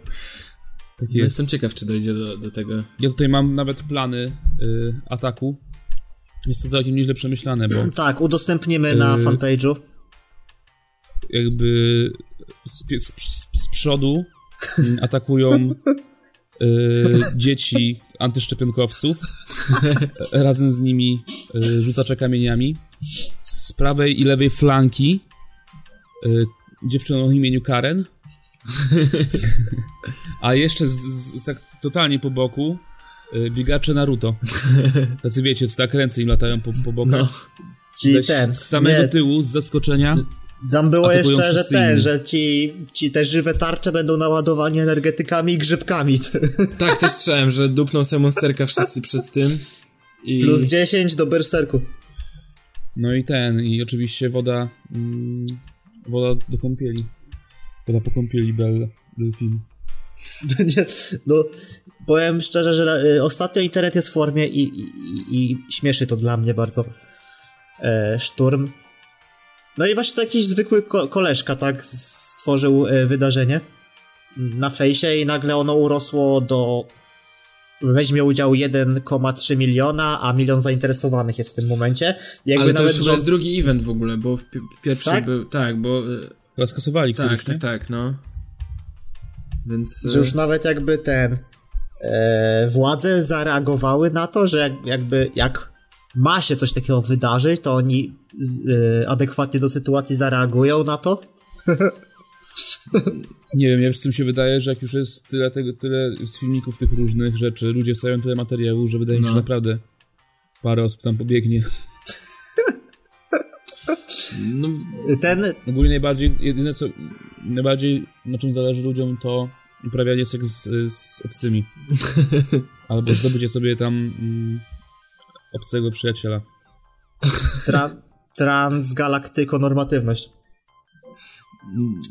Speaker 1: Tak jest.
Speaker 4: jestem ciekaw, czy dojdzie do, do tego.
Speaker 1: Ja tutaj mam nawet plany y, ataku. Jest to całkiem nieźle przemyślane, bo
Speaker 3: Tak, udostępnimy na
Speaker 1: Yy.
Speaker 3: fanpage'u.
Speaker 1: jakby z, z, z, z przodu atakują y, dzieci antyszczepionkowców. Razem z nimi y, rzucacze kamieniami. Z prawej i lewej flanki y, dziewczyną o imieniu Karen. A jeszcze z, z, z tak totalnie po boku y, biegacze Naruto. Tacy wiecie, co tak ręce im latają po, po bokach.
Speaker 4: No.
Speaker 3: Ten.
Speaker 1: z samego
Speaker 3: nie,
Speaker 1: tyłu, z zaskoczenia.
Speaker 3: Tam było jeszcze, że
Speaker 1: inni.
Speaker 3: że ci, ci te żywe tarcze będą naładowani energetykami i grzybkami.
Speaker 4: Tak, też słyszałem, że dupną sobie monsterka wszyscy przed tym. I...
Speaker 3: Plus 10 do berserku.
Speaker 1: No i ten, i oczywiście woda. Mm, woda do kąpieli. Woda po kąpieli Bell, był film.
Speaker 3: Nie, no, powiem szczerze, że y, ostatnio internet jest w formie i, i, i, i śmieszy to dla mnie bardzo. E, szturm. No i właśnie to jakiś zwykły ko- koleżka, tak, stworzył e, wydarzenie na fejsie i nagle ono urosło do weźmie udział 1,3 miliona, a milion zainteresowanych jest w tym momencie. Jakby
Speaker 4: Ale to
Speaker 3: nawet
Speaker 4: już chyba jest
Speaker 3: rząd-
Speaker 4: drugi event w ogóle, bo w pi- pierwszy
Speaker 3: Tak?
Speaker 4: był... Tak, bo...
Speaker 1: Chyba skasowali
Speaker 4: Tak,
Speaker 1: któryś,
Speaker 4: tak,
Speaker 1: nie?
Speaker 4: tak, no. Więc...
Speaker 3: Że
Speaker 4: y,
Speaker 3: już nawet jakby ten e, władze zareagowały na to, że jak, jakby jak ma się coś takiego wydarzyć, to oni e, adekwatnie do sytuacji zareagują na to.
Speaker 1: Nie wiem, ja co mi się wydaje, że jak już jest tyle, tego, tyle z filmików tych różnych rzeczy, ludzie wstawiają tyle materiału, że wydaje mi się,
Speaker 4: No.
Speaker 1: że naprawdę parę osób tam pobiegnie.
Speaker 4: No,
Speaker 3: Ten,
Speaker 1: Ogólnie najbardziej, jedyne co, najbardziej na czym zależy ludziom to uprawianie seks z, z obcymi. Albo zdobycie sobie tam mm, obcego przyjaciela.
Speaker 3: tra, transgalaktykonormatywność.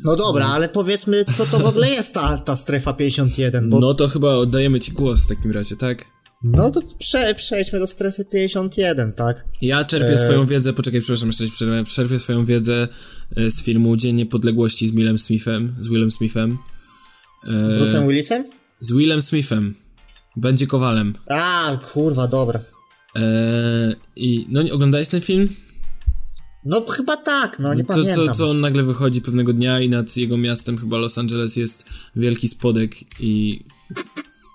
Speaker 3: No dobra, ale powiedzmy, co to w ogóle jest ta, ta strefa 51, bo
Speaker 4: no to chyba oddajemy ci głos w takim razie, tak?
Speaker 3: no to prze, przejdźmy do strefy 51, tak?
Speaker 4: Ja czerpię
Speaker 3: E.
Speaker 4: swoją wiedzę, poczekaj, przepraszam, jeszcze przerwę. czerpię swoją wiedzę e, z filmu Dzień Niepodległości z Willem Smithem, z Willem Smithem. E,
Speaker 3: Bruce'em Willisem?
Speaker 4: z Willem Smithem. Będzie Kowalem.
Speaker 3: A, kurwa, dobra.
Speaker 4: E, I, no, oglądałeś ten film?
Speaker 3: No chyba tak, no nie
Speaker 4: to,
Speaker 3: pamiętam.
Speaker 4: co, co on nagle wychodzi pewnego dnia i nad jego miastem, chyba Los Angeles, jest wielki spodek i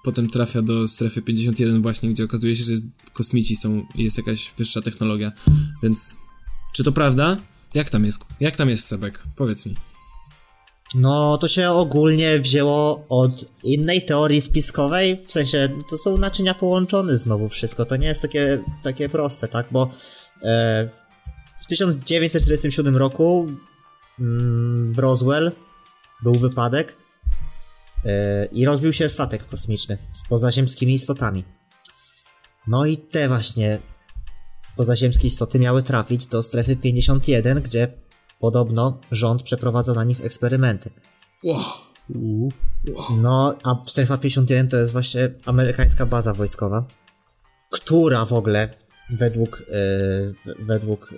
Speaker 4: potem trafia do strefy 51 właśnie, gdzie okazuje się, że jest, kosmici są, jest jakaś wyższa technologia, więc czy to prawda? Jak tam jest? Jak tam jest Sebek? Powiedz mi.
Speaker 3: No, to się ogólnie wzięło od innej teorii spiskowej, w sensie to są naczynia połączone znowu wszystko, to nie jest takie, takie proste, tak, bo e, w 1947 roku mm, w Roswell był wypadek e, i rozbił się statek kosmiczny z pozaziemskimi istotami. No i te właśnie pozaziemskie istoty miały trafić do strefy 51, gdzie podobno rząd przeprowadza na nich eksperymenty. No, a strefa 51 to jest właśnie amerykańska baza wojskowa, która w ogóle według, e, w- według e,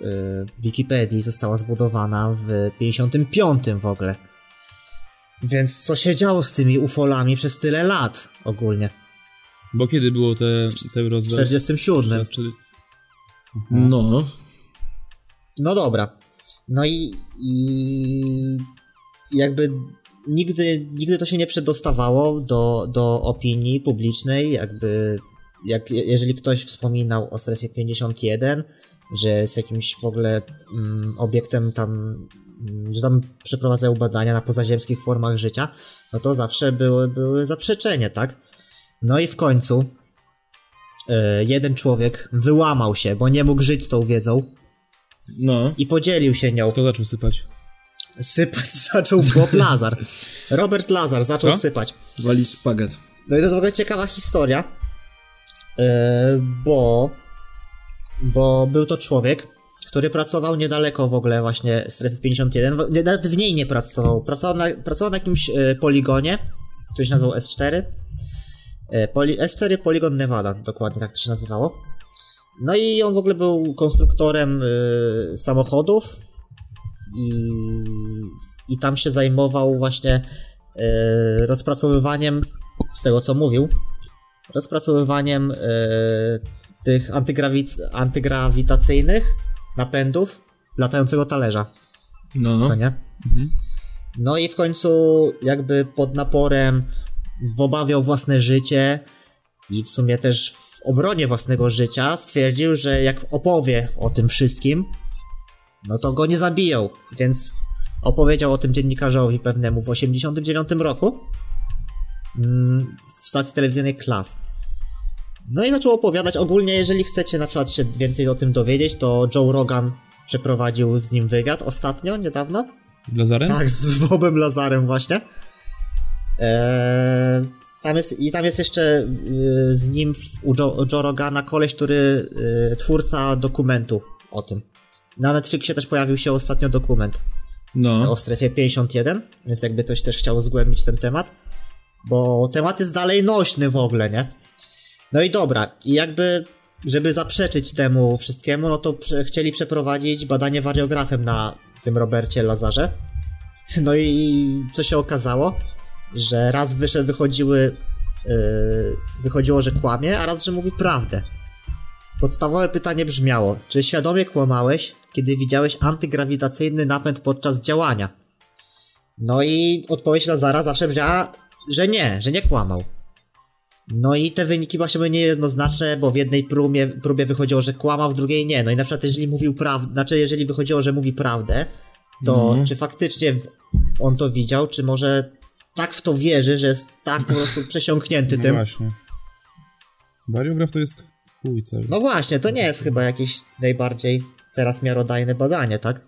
Speaker 3: Wikipedii została zbudowana w 55 w ogóle. Więc co się działo z tymi ufolami przez tyle lat ogólnie?
Speaker 1: Bo kiedy było te, te
Speaker 3: W
Speaker 1: rozwiązania?
Speaker 3: 47.
Speaker 4: No.
Speaker 3: No dobra. No i, i jakby nigdy, nigdy to się nie przedostawało do, do opinii publicznej, jakby jak, jeżeli ktoś wspominał o strefie 51, że jest jakimś w ogóle mm, obiektem tam, mm, że tam przeprowadzają badania na pozaziemskich formach życia, no to zawsze były, były zaprzeczenia, tak? No i w końcu e, jeden człowiek wyłamał się, bo nie mógł żyć z tą wiedzą,
Speaker 4: No.
Speaker 3: i podzielił się nią.
Speaker 1: Kto zaczął sypać?
Speaker 3: Sypać zaczął Bob Lazar. Robert Lazar zaczął
Speaker 1: Co?
Speaker 3: sypać.
Speaker 4: Walisz szpagat.
Speaker 3: No i to jest w ogóle ciekawa historia, bo, bo był to człowiek, który pracował niedaleko w ogóle właśnie strefy 51, w- nie- nawet w niej nie pracował, pracował na, pracował na jakimś e, poligonie, który się nazywał S4, E, Poli, S4 Polygon Nevada, dokładnie tak to się nazywało. No i on w ogóle był konstruktorem e, samochodów i, i tam się zajmował właśnie e, rozpracowywaniem, z tego co mówił, rozpracowywaniem e, tych antygrawic, antygrawitacyjnych napędów latającego talerza.
Speaker 4: No.
Speaker 3: co nie? No i w końcu jakby pod naporem w obawie o własne życie i w sumie też w obronie własnego życia stwierdził, że jak opowie o tym wszystkim, no to go nie zabiją, więc opowiedział o tym dziennikarzowi pewnemu w 89 roku w stacji telewizyjnej Klas. No i zaczął opowiadać ogólnie, jeżeli chcecie na przykład się więcej o tym dowiedzieć, to Joe Rogan przeprowadził z nim wywiad ostatnio, niedawno.
Speaker 1: Z Lazarem?
Speaker 3: Tak, z Bobem Lazarem właśnie. Eee, tam jest, I tam jest jeszcze y, z nim w, u Joe, Joe Rogana koleś, który y, twórca dokumentu o tym. Na Netflixie też pojawił się ostatnio dokument
Speaker 4: No.
Speaker 3: o strefie 51, więc jakby ktoś też chciał zgłębić ten temat, bo temat jest dalej nośny w ogóle, nie? No i dobra, i jakby, żeby zaprzeczyć temu wszystkiemu, no to prze, chcieli przeprowadzić badanie wariografem na tym Robercie Lazarze. No i co się okazało? Że raz wyszedł, wychodziły, yy, wychodziło, że kłamie, a raz, że mówi prawdę. Podstawowe pytanie brzmiało, czy świadomie kłamałeś, kiedy widziałeś antygrawitacyjny napęd podczas działania? No i odpowiedź Lazara zawsze brzmiała, że nie, że nie kłamał. No i te wyniki właśnie były niejednoznaczne, bo w jednej próbie, próbie wychodziło, że kłamał, w drugiej nie. No i na przykład jeżeli mówił prawdę, znaczy jeżeli wychodziło, że mówi prawdę, to czy faktycznie on to widział, czy może tak w to wierzy, że jest tak po prostu przesiąknięty
Speaker 1: No
Speaker 3: tym.
Speaker 1: właśnie. Wariograf to jest chuj cały.
Speaker 3: No właśnie, to nie jest chyba jakieś najbardziej teraz miarodajne badanie, tak?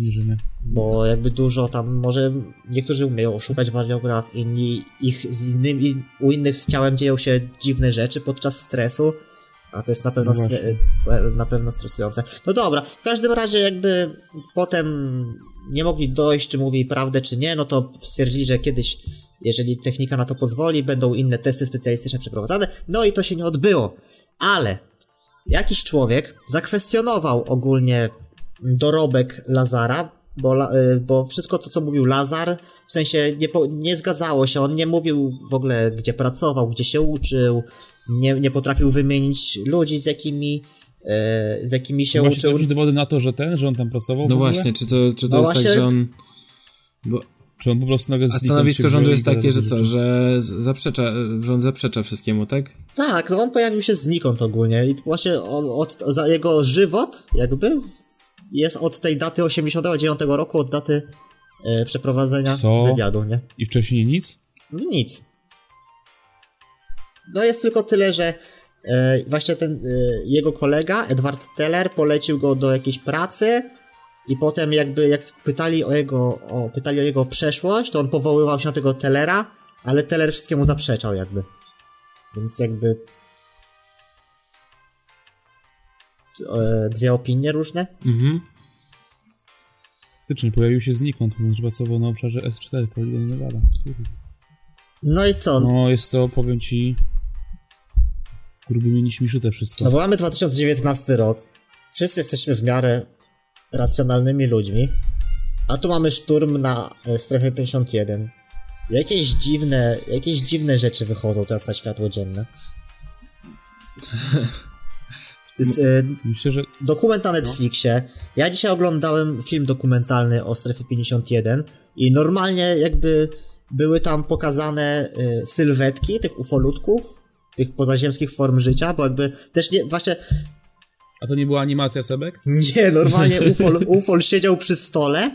Speaker 1: Nie.
Speaker 3: Bo jakby dużo tam, może niektórzy umieją oszukać wariograf, inni ich z innymi, u innych z ciałem dzieją się dziwne rzeczy podczas stresu, a to jest na pewno,
Speaker 1: No
Speaker 3: stre- e, na pewno stresujące. No dobra, w każdym razie jakby potem nie mogli dojść, czy mówi prawdę, czy nie, no to stwierdzili, że kiedyś, jeżeli technika na to pozwoli, będą inne testy specjalistyczne przeprowadzane, no i to się nie odbyło. Ale jakiś człowiek zakwestionował ogólnie dorobek Lazara, bo, y, bo wszystko to, co mówił Lazar, w sensie nie, nie zgadzało się. On nie mówił w ogóle, gdzie pracował, gdzie się uczył, nie, nie potrafił wymienić ludzi, z jakimi, e, z jakimi się
Speaker 1: Właśnie
Speaker 3: uczył.
Speaker 1: jakieś dowody na to, że ten, że on tam pracował
Speaker 4: No właśnie, czy to, czy to
Speaker 3: No
Speaker 4: jest
Speaker 3: właśnie-
Speaker 4: tak, że on... Bo,
Speaker 1: Czy on po prostu nagle
Speaker 4: a stanowisko rządu jest takie, że co, że zaprzecza, rząd zaprzecza wszystkiemu, tak?
Speaker 3: Tak, no on pojawił się znikąd ogólnie i właśnie o- od, za jego żywot jakby jest od tej daty 89 roku, od daty e, przeprowadzenia
Speaker 1: Co?
Speaker 3: wywiadu, nie?
Speaker 1: I wcześniej nic?
Speaker 3: No nic. No jest tylko tyle, że e, właśnie ten e, jego kolega, Edward Teller, polecił go do jakiejś pracy i potem jakby jak pytali o jego, o, pytali o jego przeszłość, to on powoływał się na tego Tellera, ale Teller wszystkiemu zaprzeczał jakby. Więc jakby dwie opinie różne.
Speaker 4: Mhm.
Speaker 1: Faktycznie, pojawił się znikąd, mówiąc, pracował na obszarze S4, poligon Nevada.
Speaker 3: No i co?
Speaker 1: No, jest to, powiem ci, grubymi nićmi szyte wszystko.
Speaker 3: No bo mamy 2019 rok. Wszyscy jesteśmy w miarę racjonalnymi ludźmi. A tu mamy szturm na e, strefę 51. Jakieś dziwne, jakieś dziwne rzeczy wychodzą teraz na światło dzienne. Z, e,
Speaker 1: Myślę, że
Speaker 3: dokument na Netflixie. Ja dzisiaj oglądałem film dokumentalny o strefie 51 i normalnie jakby były tam pokazane y, sylwetki tych ufolutków, tych pozaziemskich form życia, bo jakby też nie, właśnie
Speaker 1: A to nie była animacja Sebek?
Speaker 3: nie, normalnie ufol, ufol siedział przy stole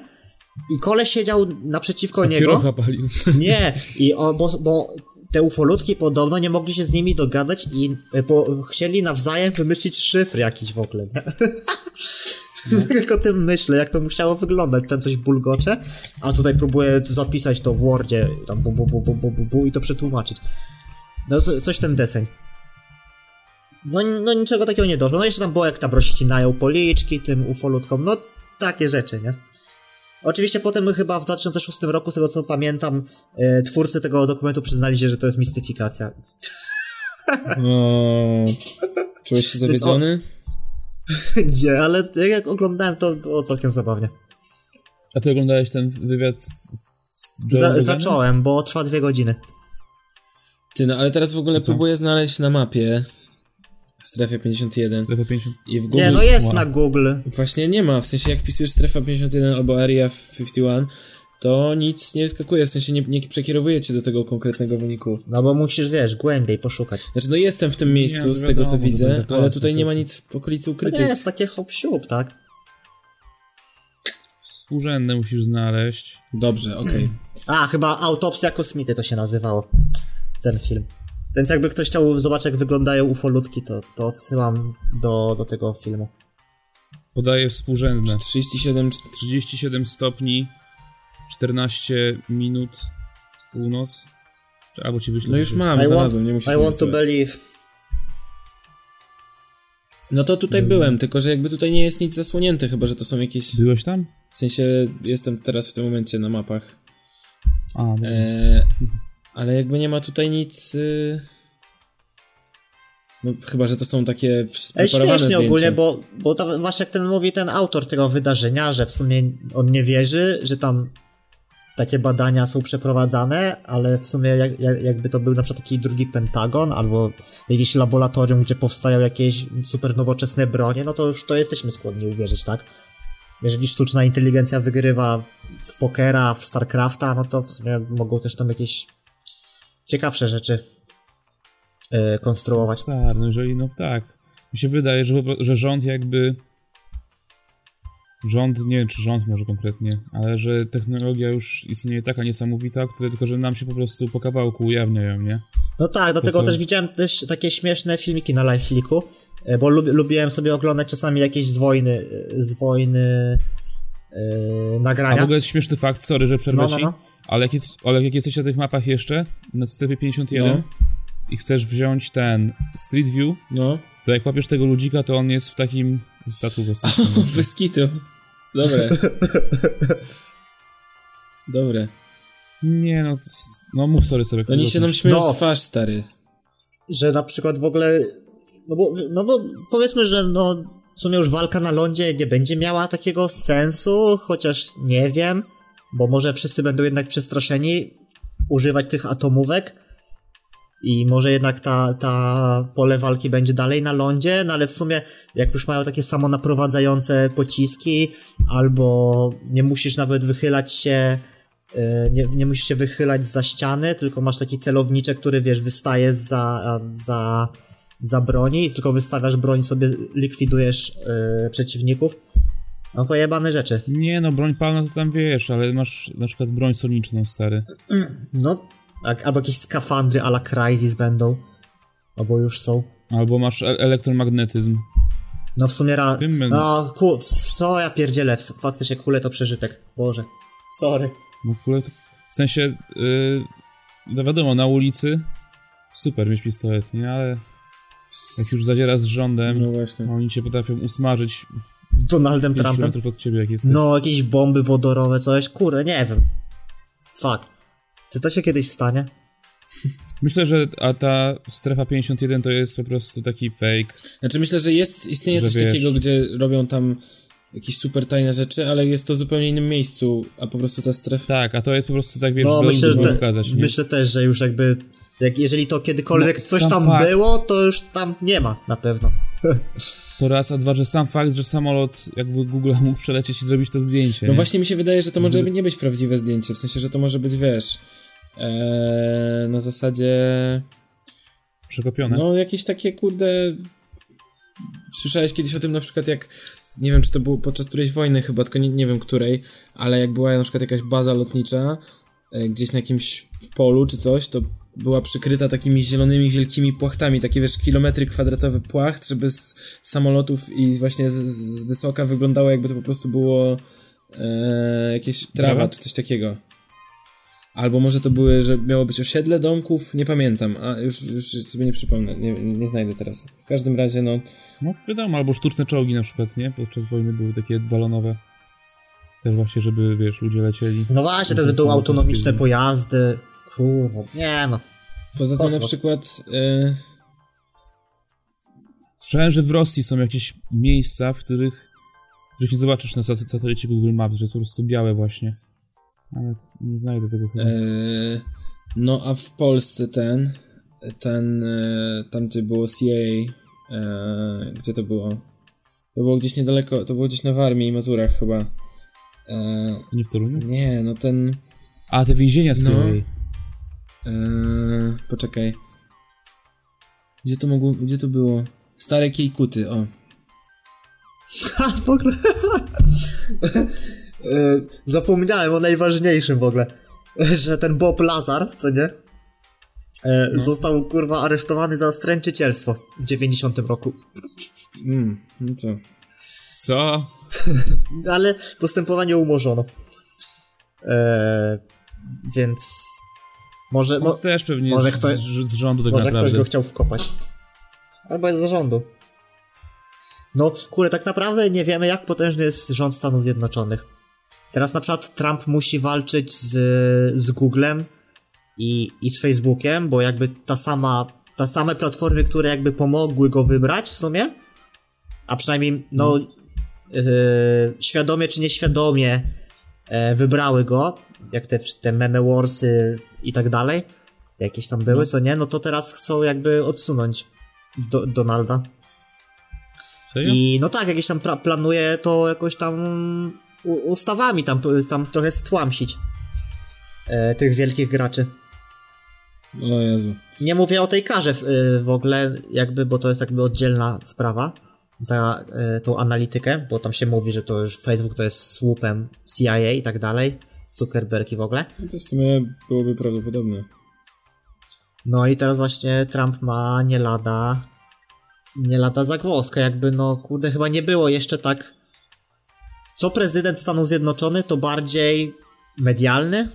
Speaker 3: i koleś siedział naprzeciwko niego.
Speaker 1: Kierocha palił.
Speaker 3: Nie, i o, bo, bo te ufolutki podobno nie mogli się z nimi dogadać i e, po, chcieli nawzajem wymyślić szyfr jakiś w ogóle, nie? Jak o tym myślę, jak to musiało wyglądać, ten coś bulgocze, a tutaj próbuję zapisać to w Wordzie, tam bu, bu, bu, bu, bu, bu, bu i to przetłumaczyć. No co, coś ten deseń. No, no niczego takiego nie doszło. No jeszcze tam było jak tam rozcinają policzki tym ufolutkom, no takie rzeczy, nie? Oczywiście potem chyba w 2006 roku, z tego co pamiętam, e, twórcy tego dokumentu przyznali się, że to jest mistyfikacja.
Speaker 4: O, czułeś się zawiedziony?
Speaker 3: Nie, ale jak oglądałem to było całkiem zabawnie.
Speaker 1: A ty oglądałeś ten wywiad z, Joe
Speaker 3: Za, zacząłem, bo trwa dwie godziny.
Speaker 4: Ty, no ale teraz w ogóle próbuję znaleźć na mapie strefie 51
Speaker 1: Strefę 50.
Speaker 4: i w Google...
Speaker 3: Nie, no jest
Speaker 1: Wow.
Speaker 3: na Google.
Speaker 4: Właśnie nie ma, w sensie jak wpisujesz strefa 51 albo area 51, to nic nie wyskakuje, w sensie nie, nie przekierowuje cię do tego konkretnego wyniku.
Speaker 3: No bo musisz, wiesz, głębiej poszukać.
Speaker 4: Znaczy, no jestem w tym miejscu,
Speaker 1: no
Speaker 4: z tego co
Speaker 1: wiadomo, to
Speaker 4: widzę, ale tutaj
Speaker 1: co
Speaker 4: nie ma nic w okolicy
Speaker 3: To
Speaker 4: ukrytych.
Speaker 3: nie jest takie hop tak?
Speaker 1: Współrzędne musisz znaleźć.
Speaker 4: Dobrze, okej.
Speaker 3: A, chyba Autopsja Kosmity to się nazywało. Ten film. Więc jakby ktoś chciał zobaczyć, jak wyglądają ufolutki, to, to odsyłam do, do tego filmu.
Speaker 1: Podaję współrzędne.
Speaker 4: 37,
Speaker 1: 37 stopni, 14 minut, północ. Albo ci wyślę.
Speaker 4: no już mam,
Speaker 3: I want,
Speaker 4: nie musisz
Speaker 3: I want to believe.
Speaker 4: No to tutaj
Speaker 1: Mm.
Speaker 4: byłem, tylko że jakby tutaj nie jest nic zasłonięte, chyba że to są jakieś...
Speaker 1: Byłeś tam?
Speaker 4: W sensie jestem teraz w tym momencie na mapach.
Speaker 1: A, no.
Speaker 4: E, ale jakby nie ma tutaj nic... Y... No chyba, że to są takie
Speaker 3: Ej,
Speaker 4: spreparowane
Speaker 3: śmiesznie
Speaker 4: zdjęcia.
Speaker 3: ogólnie, bo, bo to właśnie jak ten mówi ten autor tego wydarzenia, że w sumie on nie wierzy, że tam takie badania są przeprowadzane, ale w sumie jak, jak, jakby to był na przykład taki drugi Pentagon albo jakieś laboratorium, gdzie powstają jakieś super nowoczesne bronie, no to już to jesteśmy skłonni uwierzyć, tak? Jeżeli sztuczna inteligencja wygrywa w pokera, w StarCrafta, no to w sumie mogą też tam jakieś ciekawsze rzeczy e, konstruować.
Speaker 1: Tak, no jeżeli, no tak. Mi się wydaje, że, że rząd jakby... Rząd, nie wiem czy rząd może konkretnie, ale że technologia już istnieje taka niesamowita, które tylko, że nam się po prostu po kawałku ujawniają, nie?
Speaker 3: No tak, dlatego
Speaker 1: co?
Speaker 3: też widziałem też takie śmieszne filmiki na LiveFliku, e, bo lub, lubiłem sobie oglądać czasami jakieś z wojny, e, z wojny e,
Speaker 1: A w
Speaker 3: nagrania.
Speaker 1: ogóle jest śmieszny fakt, sorry, że przerwę
Speaker 3: No, no, no.
Speaker 1: Ale jak, jest, ale jak jesteś na tych mapach jeszcze, na strefie 51
Speaker 4: No.
Speaker 1: i chcesz wziąć ten Street View,
Speaker 4: No,
Speaker 1: to jak łapiesz tego ludzika, to on jest w takim statku kosmicznym.
Speaker 4: bez kitu. Dobre. Dobre.
Speaker 1: Nie no, no mów sorry sobie.
Speaker 4: To oni się nam śmieją
Speaker 3: No.
Speaker 4: twarz, stary.
Speaker 3: Że na przykład w ogóle, no bo, no bo powiedzmy, że no w sumie już walka na lądzie nie będzie miała takiego sensu, chociaż nie wiem, bo może wszyscy będą jednak przestraszeni używać tych atomówek i może jednak ta, ta pole walki będzie dalej na lądzie, no ale w sumie jak już mają takie samo naprowadzające pociski, albo nie musisz nawet wychylać się e, nie, nie musisz się wychylać za ściany, tylko masz taki celowniczek, który wiesz, wystaje za, za, za broni, tylko wystawiasz broń, sobie likwidujesz e, przeciwników. No pojebane rzeczy.
Speaker 1: Nie no, broń palna to tam wiesz, ale masz na przykład broń soniczną, stary.
Speaker 3: No, tak, albo jakieś skafandry a la Crysis będą. Albo już są.
Speaker 1: Albo masz e- elektromagnetyzm.
Speaker 3: No w sumie ra... No, ku... co ja pierdzielę, w- faktycznie kule to przeżytek. Boże. Sorry.
Speaker 1: No kule to... W sensie, yy, no wiadomo, na ulicy super mieć pistolet, nie? Ale jak już zadziera z rządem,
Speaker 4: No właśnie.
Speaker 1: oni cię potrafią usmażyć
Speaker 3: Z Donaldem
Speaker 1: 5
Speaker 3: Trumpem.
Speaker 1: od ciebie, jak jesteś.
Speaker 3: No, jakieś bomby wodorowe, coś. Kurde, nie wiem. Fuck. Czy to się kiedyś stanie?
Speaker 1: Myślę, że a ta strefa 51 to jest po prostu taki fake.
Speaker 4: Znaczy myślę, że jest, istnieje
Speaker 1: Że
Speaker 4: coś
Speaker 1: wiesz.
Speaker 4: takiego, gdzie robią tam jakieś super tajne rzeczy, ale jest to w zupełnie innym miejscu, a po prostu ta strefa...
Speaker 1: Tak, a to jest po prostu tak, wiesz,
Speaker 3: No, myślę, że te,
Speaker 1: pokazać,
Speaker 3: myślę też, że już jakby. Jak, jeżeli to kiedykolwiek
Speaker 1: No,
Speaker 3: coś tam
Speaker 1: fakt.
Speaker 3: było, to już tam nie ma na pewno.
Speaker 1: To raz, a dwa, że sam fakt, że samolot jakby Google mógł przelecieć i zrobić to zdjęcie.
Speaker 4: No
Speaker 1: nie?
Speaker 4: właśnie mi się wydaje, że to może nie być prawdziwe zdjęcie, w sensie, że to może być, wiesz, ee, na zasadzie...
Speaker 1: Przekopione.
Speaker 4: No, jakieś takie, kurde... Słyszałeś kiedyś o tym na przykład jak... Nie wiem, czy to było podczas którejś wojny chyba, tylko nie, nie wiem której, ale jak była na przykład jakaś baza lotnicza e, gdzieś na jakimś polu czy coś, to była przykryta takimi zielonymi, wielkimi płachtami, takie wiesz, kilometry kwadratowe płacht, żeby z samolotów i właśnie z, z wysoka wyglądało jakby to po prostu było e, jakieś trawa czy coś takiego. Albo może to były, że miało być osiedle domków, nie pamiętam, a już, już sobie nie przypomnę, nie, nie znajdę teraz. W każdym razie, no,
Speaker 1: No wiadomo, albo sztuczne czołgi na przykład, nie? Podczas wojny były takie balonowe. Też właśnie, żeby, wiesz, ludzie lecieli.
Speaker 3: No właśnie, to
Speaker 1: Są
Speaker 3: będą autonomiczne pojazdy. Kurde, nie no.
Speaker 4: poza tym na przykład... E,
Speaker 1: Słyszałem, że w Rosji są jakieś miejsca, w których, w których nie zobaczysz na sat- satelicie Google Maps, że jest po prostu białe właśnie. Ale nie znajdę tego chyba.
Speaker 4: E, no a w Polsce ten, ten, e, tam gdzie było CIA E, gdzie to było? To było gdzieś niedaleko, to było gdzieś na Warmii i Mazurach chyba. E,
Speaker 1: Nie w Toruniu?
Speaker 4: nie, no ten...
Speaker 1: A, te więzienia z
Speaker 4: No.
Speaker 1: Syrii.
Speaker 4: E, poczekaj. Gdzie to mogło, gdzie to było? Stare Kiejkuty, o.
Speaker 3: Ha, w ogóle. E, Zapomniałem o najważniejszym w ogóle. Że ten Bob Lazar, co nie? E, Został kurwa aresztowany za stręczycielstwo w 90 roku.
Speaker 4: Mm, no co?
Speaker 1: Co?
Speaker 3: Ale postępowanie umorzono. E, więc. Może,
Speaker 1: On
Speaker 3: mo,
Speaker 1: też pewnie
Speaker 3: może
Speaker 1: z,
Speaker 3: ktoś-
Speaker 1: z, z rządu tak
Speaker 3: może
Speaker 1: naprawdę.
Speaker 3: ktoś go chciał wkopać. Albo jest z zarządu. No, kurde, tak naprawdę nie wiemy, jak potężny jest rząd Stanów Zjednoczonych. Teraz na przykład Trump musi walczyć z, z Googlem i, i z Facebookiem, bo jakby ta sama, ta same platformy, które jakby pomogły go wybrać w sumie, a przynajmniej, no, yy, świadomie czy nieświadomie e, wybrały go, jak te, te meme warsy i tak dalej, jakieś tam były, co nie, no to teraz chcą jakby odsunąć do, Donalda.
Speaker 1: Serio?
Speaker 3: I no tak, jakieś tam planuje to jakoś tam ustawami tam, tam trochę stłamsić e, tych wielkich graczy.
Speaker 4: O Jezu.
Speaker 3: Nie mówię o tej karze w, y, w ogóle, jakby, bo to jest jakby oddzielna sprawa za y, tą analitykę, bo tam się mówi, że to już Facebook to jest słupem CIA i tak dalej, Zuckerberg i w ogóle.
Speaker 4: No to w sumie byłoby prawdopodobne.
Speaker 3: No i teraz właśnie Trump ma nie lada, nie lada zagwozdkę, jakby no kurde chyba nie było jeszcze tak, co prezydent Stanów Zjednoczonych to bardziej medialny,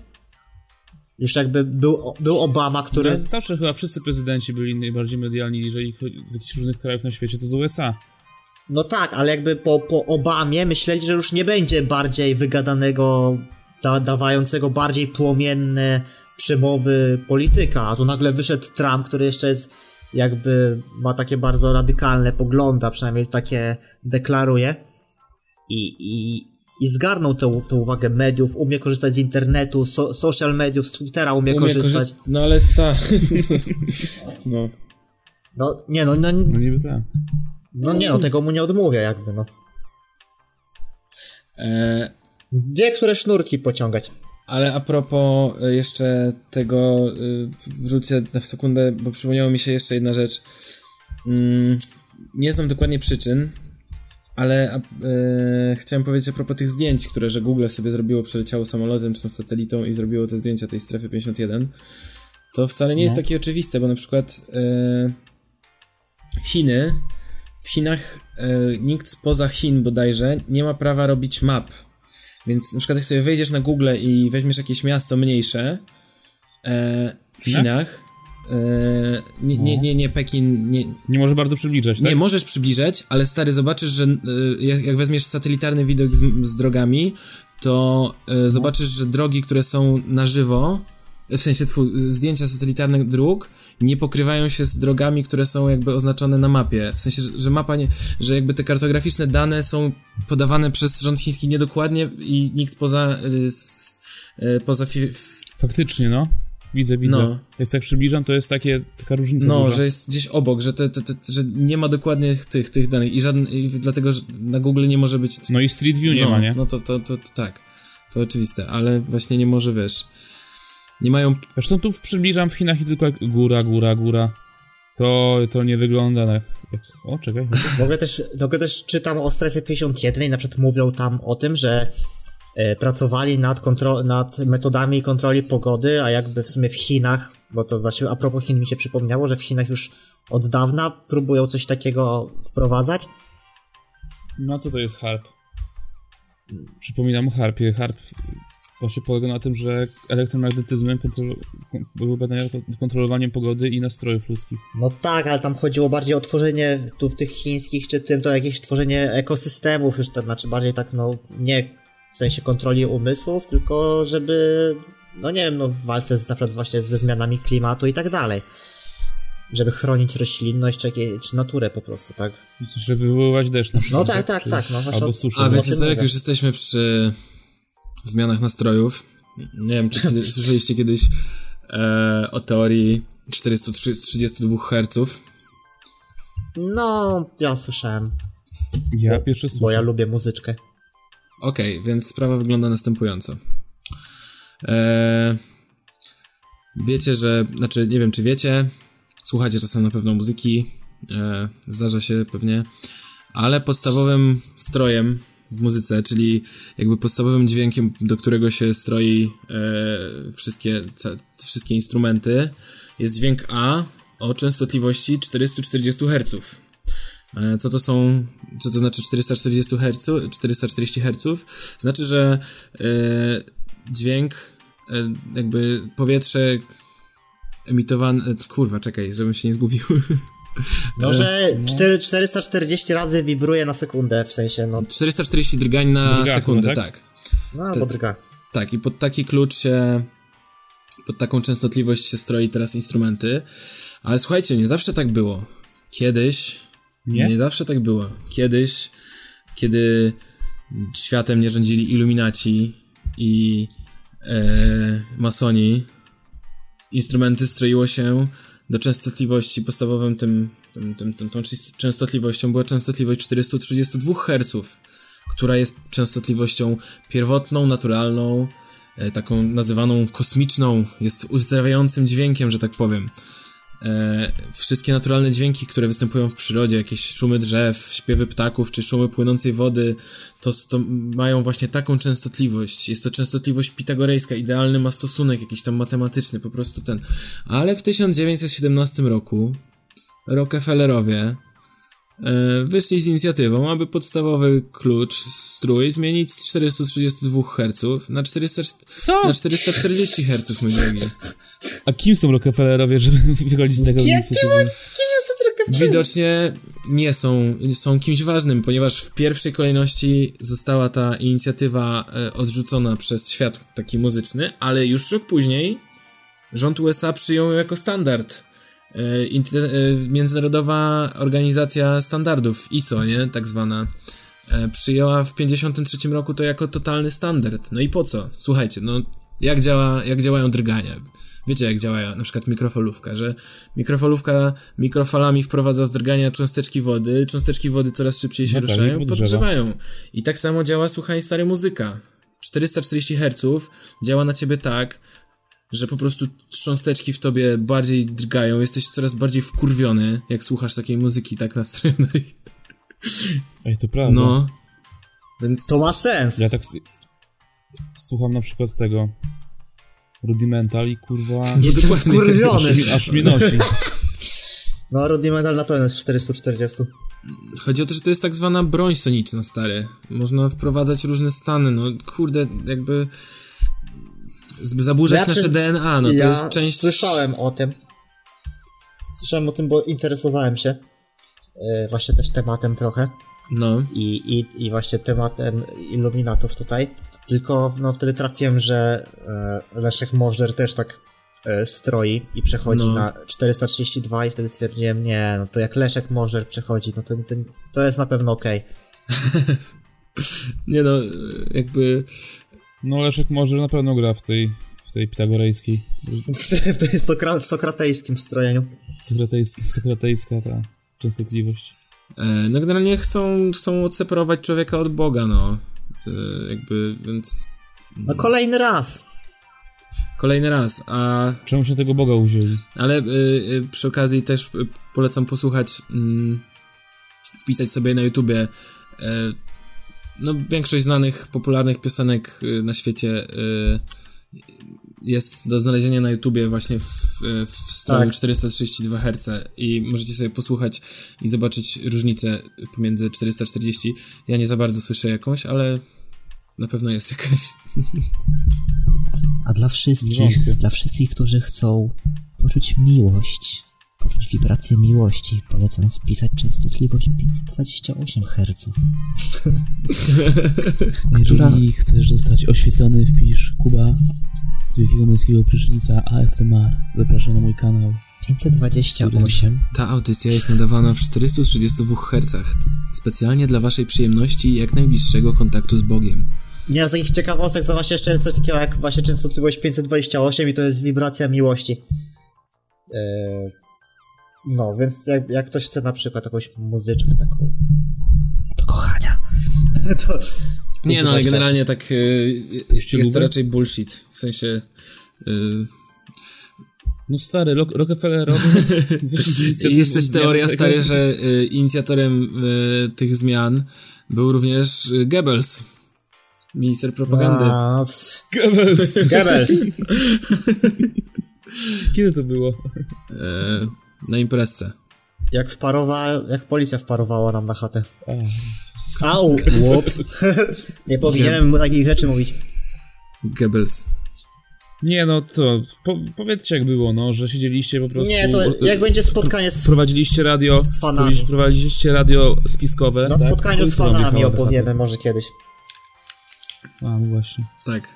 Speaker 3: już jakby był, był Obama, który...
Speaker 1: Ale Zawsze chyba wszyscy prezydenci byli najbardziej medialni, jeżeli chodzi z jakichś różnych krajów na świecie, to z USA.
Speaker 3: No tak, ale jakby po, po Obamie myśleli, że już nie będzie bardziej wygadanego, da, dawającego bardziej płomienne przemowy polityka, a tu nagle wyszedł Trump, który jeszcze jest jakby ma takie bardzo radykalne poglądy, a przynajmniej takie deklaruje i, i, i zgarnął tę, tę uwagę mediów, umie korzystać z internetu, so, social mediów, z Twittera umie,
Speaker 4: Umie
Speaker 3: korzystać.
Speaker 4: korzyst- No ale sta... no.
Speaker 3: No nie no, no,
Speaker 1: No niby tak.
Speaker 3: no nie no, tego mu nie odmówię jakby no.
Speaker 4: E,
Speaker 3: Wie, które sznurki pociągać.
Speaker 4: ale a propos e, jeszcze tego, e, wrócę na sekundę, bo przypomniało mi się jeszcze jedna rzecz. Mm, nie znam dokładnie przyczyn, ale a, e, chciałem powiedzieć a propos tych zdjęć, które że Google sobie zrobiło, przeleciało samolotem czy tam satelitą i zrobiło te zdjęcia tej strefy 51. To wcale nie jest takie oczywiste, bo na przykład e, Chiny, w Chinach e, nikt spoza Chin bodajże nie ma prawa robić map. Więc na przykład jak sobie wejdziesz na Google i weźmiesz jakieś miasto mniejsze e, w
Speaker 1: Chinach?
Speaker 4: Chinach, e, nie, nie, nie, nie Pekin, nie,
Speaker 1: Nie może bardzo przybliżać,
Speaker 4: nie,
Speaker 1: tak?
Speaker 4: możesz przybliżać, ale stary, zobaczysz, że y, jak, jak weźmiesz satelitarny widok z, z drogami, to y, zobaczysz, że drogi, które są na żywo, w sensie tfu, zdjęcia satelitarnych dróg, nie pokrywają się z drogami, które są jakby oznaczone na mapie. W sensie, że, mapa nie, że jakby te kartograficzne dane są podawane przez rząd chiński niedokładnie i nikt poza, y, y, poza fi,
Speaker 1: Faktycznie, no. Widzę, widzę.
Speaker 4: No.
Speaker 1: Jak tak przybliżam, to jest takie, taka różnica
Speaker 4: No,
Speaker 1: duża.
Speaker 4: że jest gdzieś obok, że, te, te, te, że nie ma dokładnie tych, tych danych i, żadne, i dlatego że na Google nie może być
Speaker 1: No i Street View nie
Speaker 4: no,
Speaker 1: ma, nie?
Speaker 4: No to, to, to, to tak. To oczywiste, ale właśnie nie może, wiesz. Nie mają.
Speaker 1: Zresztą tu przybliżam w Chinach i tylko jak góra, góra, góra. To, to nie wygląda na... O, czekaj.
Speaker 3: W ogóle też, w ogóle też czytam o strefie 51 i na przykład mówią tam o tym, że e, pracowali nad, kontro- nad metodami kontroli pogody, a jakby w sumie w Chinach, bo to właśnie a propos Chin mi się przypomniało, że w Chinach już od dawna próbują coś takiego wprowadzać.
Speaker 1: No co to jest harp? Przypominam o harpie. Harp właśnie polega na tym, że elektromagnetyzmem kontrol... badania kontrolowaniem pogody i nastrojów ludzkich.
Speaker 3: No tak, ale tam chodziło bardziej o tworzenie tu w tych chińskich czy tym, to jakieś tworzenie ekosystemów już, to znaczy bardziej tak no nie w sensie kontroli umysłów, tylko żeby no nie wiem, no w walce z, na przykład właśnie ze zmianami klimatu i tak dalej. Żeby chronić roślinność czy, czy naturę po prostu, tak?
Speaker 1: Że wywoływać deszcz na przykład.
Speaker 3: No tak, tak,
Speaker 1: Czy-
Speaker 3: tak, no właśnie.
Speaker 1: Albo
Speaker 3: o-
Speaker 1: suszę.
Speaker 4: A
Speaker 1: no.
Speaker 4: co, jak już jesteśmy przy zmianach nastrojów. Nie wiem, czy kiedy, słyszeliście kiedyś e, o teorii 432 Hz.
Speaker 3: No, ja słyszałem,
Speaker 1: Ja
Speaker 3: Bo-
Speaker 1: pierwszy
Speaker 3: bo
Speaker 1: słyszę.
Speaker 3: ja lubię muzyczkę.
Speaker 4: Okej, więc sprawa wygląda następująco. Eee, wiecie, że, znaczy nie wiem czy wiecie, słuchacie czasem na pewno muzyki, e, zdarza się pewnie, ale podstawowym strojem w muzyce, czyli jakby podstawowym dźwiękiem, do którego się stroi e, wszystkie, wszystkie instrumenty, jest dźwięk A o częstotliwości 440 Hz. E, Co to są, co to znaczy 440 Hz, 440 Hz? Znaczy, że e, dźwięk, e, jakby powietrze emitowane, e, kurwa, czekaj, żebym się nie zgubił.
Speaker 3: No, że 4, 440 razy wibruje na sekundę, w sensie, no,
Speaker 4: 440 drgań na
Speaker 1: Drgań,
Speaker 4: sekundę,
Speaker 1: tak?
Speaker 4: tak.
Speaker 3: no albo drga.
Speaker 4: Tak, i pod taki klucz się, pod taką częstotliwość się stroi teraz instrumenty. Ale słuchajcie, nie zawsze tak było. Kiedyś,
Speaker 1: Nie?
Speaker 4: nie zawsze tak było. Kiedyś, kiedy światem nie rządzili iluminaci i e, masoni, instrumenty stroiło się do częstotliwości podstawowym tym, tym, tym, tym, tą częstotliwością była częstotliwość 432 Hz, która jest częstotliwością pierwotną, naturalną, e, taką nazywaną kosmiczną, jest uzdrawiającym dźwiękiem, że tak powiem. E, wszystkie naturalne dźwięki, które występują w przyrodzie, jakieś szumy drzew, śpiewy ptaków czy szumy płynącej wody, to, to mają właśnie taką częstotliwość. Jest to częstotliwość pitagorejska, idealny ma stosunek jakiś tam matematyczny, po prostu ten. Ale w 1917 roku Rockefellerowie wyszli z inicjatywą, aby podstawowy klucz, strój zmienić z 432 Hz na, 400,
Speaker 1: Co?
Speaker 4: na 440 Hz, mój drogi.
Speaker 1: A kim są Rockefellerowie, żeby wychodzić z tego inicjatywy?
Speaker 4: Widocznie nie są, są kimś ważnym, ponieważ w pierwszej kolejności została ta inicjatywa e, odrzucona przez świat taki muzyczny, ale już rok później rząd USA przyjął ją jako standard. E, e, Międzynarodowa Organizacja Standardów, ISO, nie? Tak zwana. E, przyjęła w 53 roku to jako totalny standard. No i po co? Słuchajcie, no jak, działa, jak działają drgania? Wiecie, jak działa na przykład mikrofalówka, że mikrofalówka mikrofalami wprowadza w drgania cząsteczki wody, cząsteczki wody coraz szybciej się
Speaker 1: No tak,
Speaker 4: ruszają, podgrzewają. I tak samo działa, słuchaj, stary muzyka. 440 Hz działa na ciebie tak, że po prostu cząsteczki w tobie bardziej drgają, jesteś coraz bardziej wkurwiony, jak słuchasz takiej muzyki tak nastrojonej.
Speaker 1: Ej, to prawda.
Speaker 4: No. Więc...
Speaker 3: To ma sens.
Speaker 1: Ja tak słucham na przykład tego Rudimental i kurwa...
Speaker 3: Jestem
Speaker 4: dokładnie.
Speaker 3: wkurwiony.
Speaker 1: Aż, mi- aż mi nosi.
Speaker 3: No, Rudimental na pewno jest 440.
Speaker 4: Chodzi o to, że to jest tak zwana broń soniczna, stary. Można wprowadzać różne stany, no kurde, jakby zaburzać
Speaker 3: Ja
Speaker 4: nasze
Speaker 3: przez-
Speaker 4: DNA, no to
Speaker 3: ja
Speaker 4: jest część...
Speaker 3: słyszałem o tym. Słyszałem o tym, bo interesowałem się e, właśnie też tematem trochę
Speaker 4: No,
Speaker 3: i, i, i właśnie tematem iluminatów tutaj. Tylko no, wtedy trafiłem, że e, Leszek Możdżer też tak e, stroi i przechodzi
Speaker 4: No.
Speaker 3: na 432 i wtedy stwierdziłem, nie, no to jak Leszek Możdżer przechodzi, no to, to, to jest na pewno okej.
Speaker 4: nie no, jakby...
Speaker 1: No Leszek może na pewno gra w tej, w tej pitagorejskiej,
Speaker 3: w tej sokra- w sokratejskim strojeniu.
Speaker 1: sokratejskiej, sokratejska ta częstotliwość.
Speaker 4: E, no generalnie chcą, chcą odseparować człowieka od Boga, no. E, jakby, więc...
Speaker 3: No kolejny raz.
Speaker 4: Kolejny raz, a...
Speaker 1: Czemu się tego Boga uwzięli?
Speaker 4: Ale y, y, przy okazji też y, polecam posłuchać, mm, wpisać sobie na YouTubie y, no większość znanych, popularnych piosenek y, na świecie y, jest do znalezienia na YouTubie właśnie w, w stroju
Speaker 3: Tak.
Speaker 4: 432 Hz i możecie sobie posłuchać i zobaczyć różnicę pomiędzy 440. Ja nie za bardzo słyszę jakąś, ale na pewno jest jakaś.
Speaker 3: A dla wszystkich, dla wszystkich, którzy chcą poczuć miłość, poczuć wibrację miłości, polecam wpisać częstotliwość 528 Hz. Która-
Speaker 1: Jeżeli chcesz zostać oświecony, wpisz Kuba z wielkiego męskiego prysznica ASMR. Zapraszam na mój kanał.
Speaker 3: 528
Speaker 4: Ta audycja jest nadawana w 432 Hz, specjalnie dla waszej przyjemności i jak najbliższego kontaktu z Bogiem.
Speaker 3: Nie, z takich ciekawostek to właśnie jeszcze jest coś takiego jak właśnie częstotliwość 528 i to jest wibracja miłości. Eee, No, więc jak, jak ktoś chce na przykład jakąś muzyczkę taką do kochania, to...
Speaker 4: Nie, no ale generalnie tak y, jest to
Speaker 1: lubię?
Speaker 4: raczej bullshit. W sensie... Y,
Speaker 1: No stary, Rock- Rockefellerowy...
Speaker 4: jest też teoria, stary, że y, inicjatorem y, tych zmian był również Goebbels, minister propagandy.
Speaker 3: A,
Speaker 1: Goebbels!
Speaker 3: Goebbels.
Speaker 1: Kiedy to było?
Speaker 4: Y, na imprezce.
Speaker 3: Jak wparowa, jak policja wparowała nam na chatę. Au! Łups. Nie powinienem mu takich rzeczy mówić.
Speaker 4: Goebbels.
Speaker 1: Nie no, to po, powiedzcie jak było, no, że siedzieliście po prostu...
Speaker 3: Nie, to jak będzie spotkanie z...
Speaker 1: Prowadziliście radio...
Speaker 3: Z fanami.
Speaker 1: Prowadziliście radio spiskowe.
Speaker 3: Na
Speaker 1: tak?
Speaker 3: spotkaniu z fanami opowiemy może kiedyś.
Speaker 1: A, no właśnie.
Speaker 4: Tak.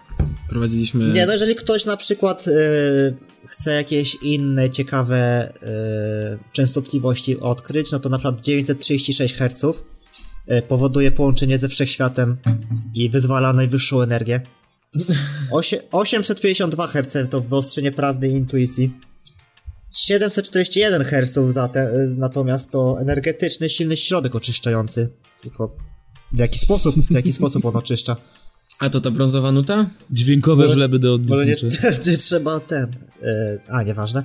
Speaker 4: Prowadziliśmy...
Speaker 3: Nie, no jeżeli ktoś na przykład y, chce jakieś inne ciekawe y, częstotliwości odkryć, no to na przykład 936 Hz y, powoduje połączenie ze wszechświatem i wyzwala najwyższą energię. Osie, 852 Hz to wyostrzenie prawdy intuicji. 741 Hz zatem, natomiast to energetyczny, silny środek oczyszczający. Tylko w jaki sposób, w jaki sposób on oczyszcza?
Speaker 4: A to ta brązowa nuta?
Speaker 1: Dźwiękowe
Speaker 3: Może-
Speaker 1: wleby do
Speaker 3: Może nie, trzeba ten. E, a, nieważne.